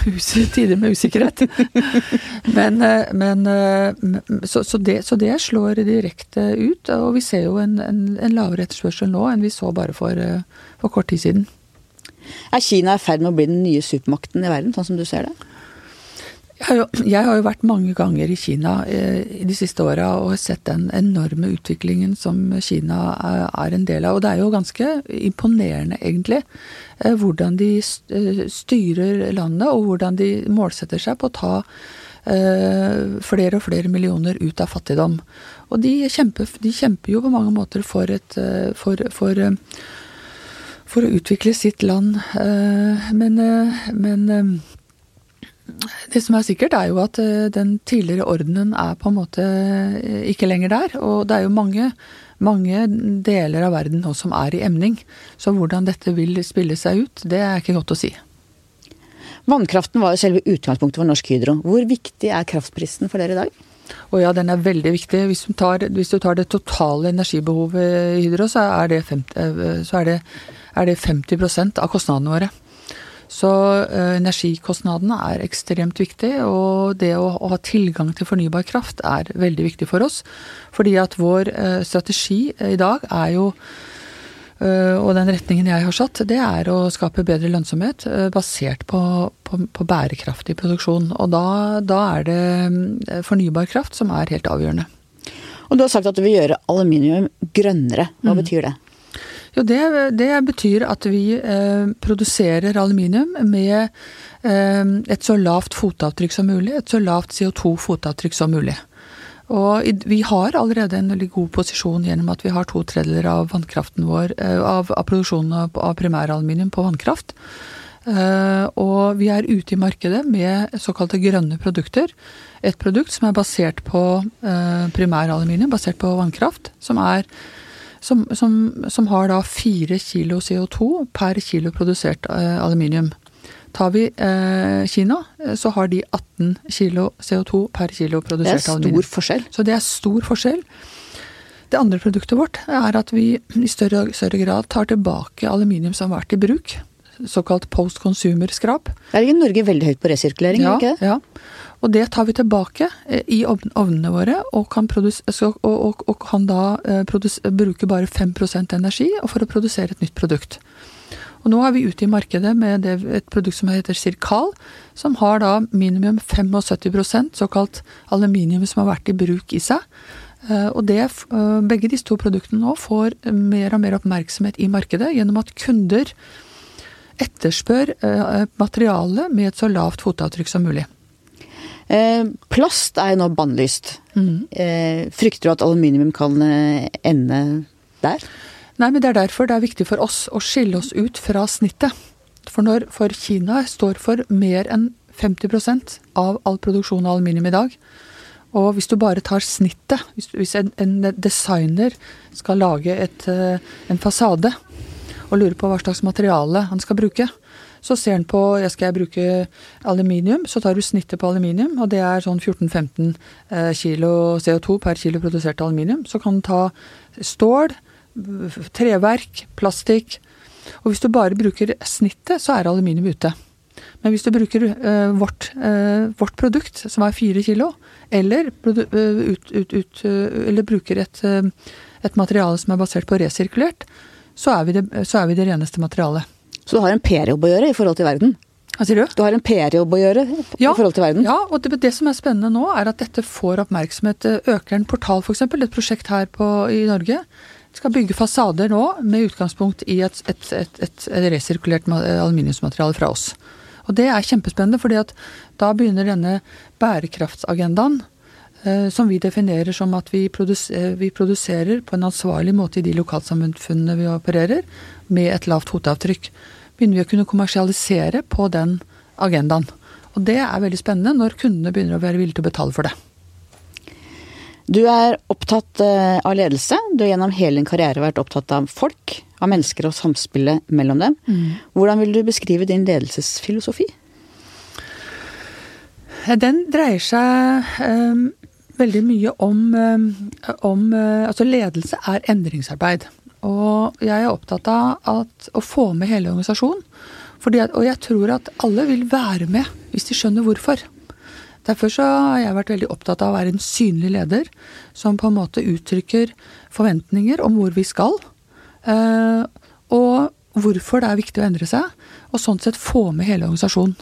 tider med usikkerhet. men, eh, men eh, så, så, det, så, det, slår direkte ut, og vi ser jo en, en, en lavere etterspørsel nå enn vi så bare for, eh, for kort tid siden. Er Kina i ferd med å bli den nye supermakten i verden, sånn som du ser det? Jeg har, jo, jeg har jo vært mange ganger i Kina eh, de siste åra og sett den enorme utviklingen som Kina er, er, en del av. Og det er jo ganske imponerende, egentlig, eh, hvordan de eh, styrer landet, og hvordan de målsetter seg på å ta eh, flere og flere millioner ut av fattigdom. Og de kjemper, de kjemper jo på mange måter for et eh, for, for, eh, for å utvikle sitt land. Men, men det som er sikkert, er jo at eh, den tidligere ordenen er på en måte eh, ikke lenger der. Og det er jo mange, mange deler av verden nå som er i emning. Så hvordan dette vil spille seg ut, det er ikke godt å si. Vannkraften var jo selve utgangspunktet for Norsk Hydro. Hvor viktig er kraftprisen for dere i dag? Og ja, den er veldig viktig. Hvis du tar, hvis du tar det totale energibehovet i Hydro, så er det 50, eh, så er det, er det 50 av kostnadene våre. Så uh, energikostnadene er ekstremt viktig, og det å, ha tilgang til fornybar kraft er veldig viktig for oss. Fordi at vår uh, strategi i dag er jo og den retningen jeg har satt, det er å skape bedre lønnsomhet basert på, på, på, bærekraftig produksjon. Og da, da, er det fornybar kraft som er helt avgjørende. Og du har sagt at du vil gjøre aluminium grønnere. Hva mm. betyr det? Jo, det, det, betyr at vi eh, produserer aluminium med eh, et så lavt fotavtrykk som mulig. Et så lavt CO2-fotavtrykk som mulig. Og vi har allerede en veldig god posisjon gjennom at vi har to tredjedeler av vannkraften vår, eh, av, av produksjonen av, av primæraluminium på vannkraft. Uh, og vi er ute i markedet med såkalte grønne produkter. Et produkt som er basert på uh, primæraluminium, basert på vannkraft. Som, er, som, som, som har da fire kilo CO2 per kilo produsert uh, aluminium. Tar vi Kina, så har de 18 kilo CO2 per kilo produsert aluminium. Det er stor forskjell. Så det er stor forskjell. Det andre produktet vårt er at vi i større, større grad tar tilbake aluminium som har vært i bruk såkalt post consumer-skrap. Er ikke Norge veldig høyt på resirkulering? Ja, ikke ja. Og det tar vi tilbake eh, i ovnene våre, og kan, og, og, og kan da eh, bruke bare 5% energi for å produsere et nytt produkt. Og nå er vi ute i markedet med det, et produkt som heter Circal, som har da minimum 75% såkalt aluminium som har vært i bruk i seg. Eh, og det, begge disse to produktene nå får mer og mer oppmerksomhet i markedet gjennom at kunder etterspør materialet med et så lavt fotavtrykk som mulig. Eh, plast er jo nå bannlyst. Mm. Eh, frykter du at aluminium kan ende der? Nei, men det er derfor det er viktig for oss å skille oss ut fra snittet. For, når, for Kina står for mer enn 50% av all produksjon av aluminium i dag. Og hvis du bare tar snittet, hvis, hvis en, en, designer skal lage et, en fasade, og lurer på hva slags materiale han skal bruke. Så ser han på ja, skal jeg bruke aluminium, så tar du snittet på aluminium, og det er sånn 14-15 eh, kilo CO2 per kilo produsert aluminium. Så kan du ta stål, treverk, plastikk. Og hvis du bare bruker snittet, så er aluminium ute. Men hvis du bruker uh, vårt, uh, vårt, produkt, som er fire kilo, eller, uh, ut, ut, eller bruker et, et, materiale som er basert på resirkulert, så er, det, så er vi det, reneste materialet. Så du har en PR-jobb å gjøre i forhold til verden? Hva sier du? Du har en PR-jobb å gjøre ja, i forhold til verden? Ja, og det, det, som er spennende nå, er at dette får oppmerksomhet. Øker en portal, f.eks., et prosjekt her på, i Norge, skal bygge fasader nå med utgangspunkt i et, et, et, et resirkulert aluminiumsmateriale fra oss. Og det er kjempespennende, fordi at da begynner denne bærekraftsagendaen Eh, som vi definerer som at vi produserer, vi produserer, på en ansvarlig måte i de lokalsamfunnene vi opererer, med et lavt fotavtrykk. Begynner vi å kunne kommersialisere på den agendaen. Og det er veldig spennende når kundene begynner å være villige til å betale for det. Du er opptatt eh, av ledelse. Du har gjennom hele din karriere vært opptatt av folk, av mennesker og samspillet mellom dem. Mm. Hvordan vil du beskrive din ledelsesfilosofi? Den dreier seg um, veldig mye om, um, om Altså, ledelse er endringsarbeid. Og jeg er opptatt av at, å få med hele organisasjonen. Og jeg tror at alle vil være med hvis de skjønner hvorfor. Derfor har jeg vært veldig opptatt av å være en synlig leder som på en måte uttrykker forventninger om hvor vi skal. Eh, og hvorfor det er viktig å endre seg. Og sånn sett få med hele organisasjonen.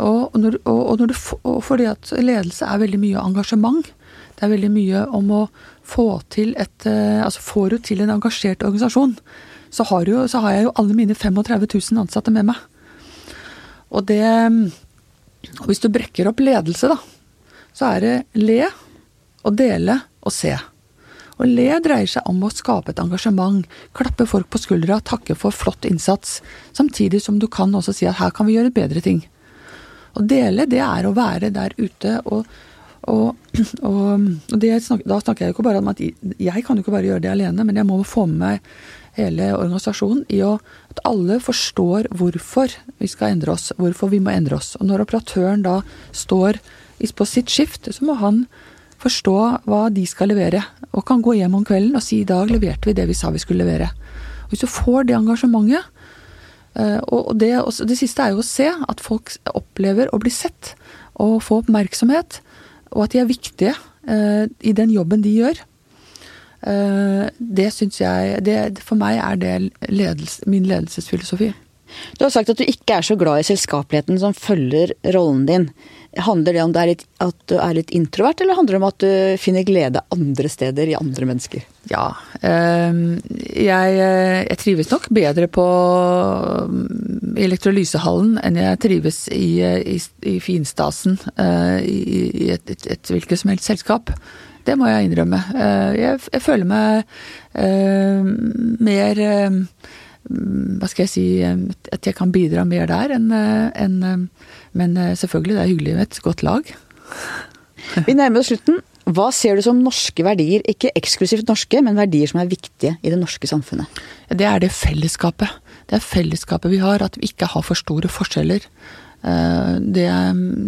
Og, når, og, og, du, og, fordi at ledelse er veldig mye engasjement. Det er veldig mye om å få til et eh, Altså får du til en engasjert organisasjon, så har, jo, så har jeg jo alle mine 35 000 ansatte med meg. Og det og Hvis du brekker opp ledelse, da, så er det le og dele og se. Og le dreier seg om å skape et engasjement, klappe folk på skuldra, takke for flott innsats, samtidig som du kan også si at her kan vi gjøre bedre ting. Å dele, det er å være der ute og, og, og, og snakker, Da snakker jeg jo ikke bare om at jeg kan jo ikke bare gjøre det alene, men jeg må få med meg hele organisasjonen i å, at alle forstår hvorfor vi skal endre oss, hvorfor vi må endre oss. Og når operatøren da står på sitt skift, så må han forstå hva de skal levere, og kan gå hjem om kvelden og si i dag leverte vi det vi sa vi skulle levere. Og hvis du får det engasjementet, Og det, det, siste er jo å se at folk opplever å bli sett og få oppmerksomhet, og at de er viktige i den jobben de gjør. Det syns jeg det, For meg er det ledelse, min ledelsesfilosofi. Du har sagt at du ikke er så glad i selskapeligheten som følger rollen din. Handler det om det litt, at du er litt introvert, eller handler det om at du finner glede andre steder i andre mennesker? Ja. Øh, jeg, jeg, trives nok bedre på mm, elektrolysehallen enn jeg trives i, i, i finstasen i, i et, et, et hvilket som helst selskap. Det må jeg innrømme. Jeg, jeg, føler meg uh, mer uh, hva skal jeg si At jeg kan bidra mer der enn en, Men selvfølgelig, det er hyggelig med et godt lag. Vi nærmer oss slutten. Hva ser du som norske verdier, ikke eksklusivt norske, men verdier som er viktige i det norske samfunnet? Det er det fellesskapet. Det er fellesskapet vi har, at vi ikke har for store forskjeller. Det,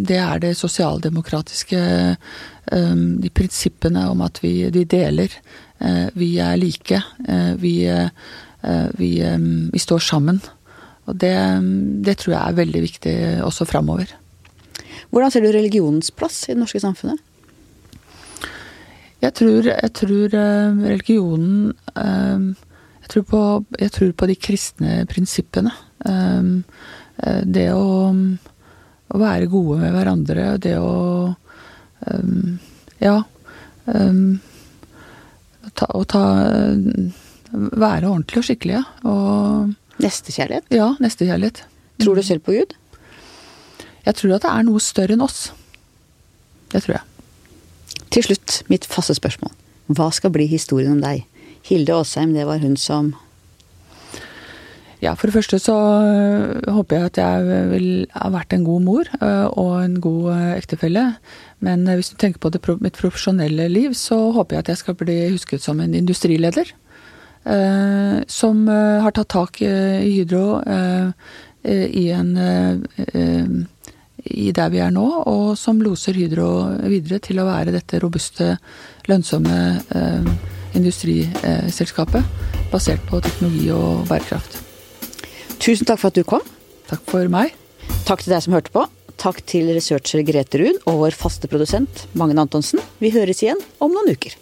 det er det sosialdemokratiske De prinsippene om at vi, de deler. Vi er like. Vi Eh, vi, eh, vi står sammen. Og det, det, tror jeg er veldig viktig også framover. Hvordan ser du religionens plass i det norske samfunnet? Jeg tror, jeg tror eh, religionen jeg tror, på, jeg tror, på, de kristne prinsippene. Det å, å være gode med hverandre, det å Ja. Ta, å ta være ordentlig og skikkelige. Og Nestekjærlighet? Ja, nestekjærlighet. Tror du selv på Gud? Jeg tror at det er noe større enn oss. Det tror jeg. Til slutt, mitt faste spørsmål. Hva skal bli historien om deg? Hilde Aasheim, det var hun som ja, For det første så øh, håper jeg at jeg vil ha vært en god mor øh, og en god øh, ektefelle. Men hvis du tenker på det, mitt profesjonelle liv, så håper jeg at jeg skal bli husket som en industrileder. Eh, som eh, har tatt tak i Hydro eh, i en i der vi er nå, og som loser Hydro videre til å være dette robuste, lønnsomme industriselskapet basert på teknologi og bærekraft. Tusen takk for at du kom. Takk for meg. Takk til deg som hørte på. Takk til researcher Grete Ruud og vår faste produsent Magne Antonsen. Vi høres igjen om noen uker.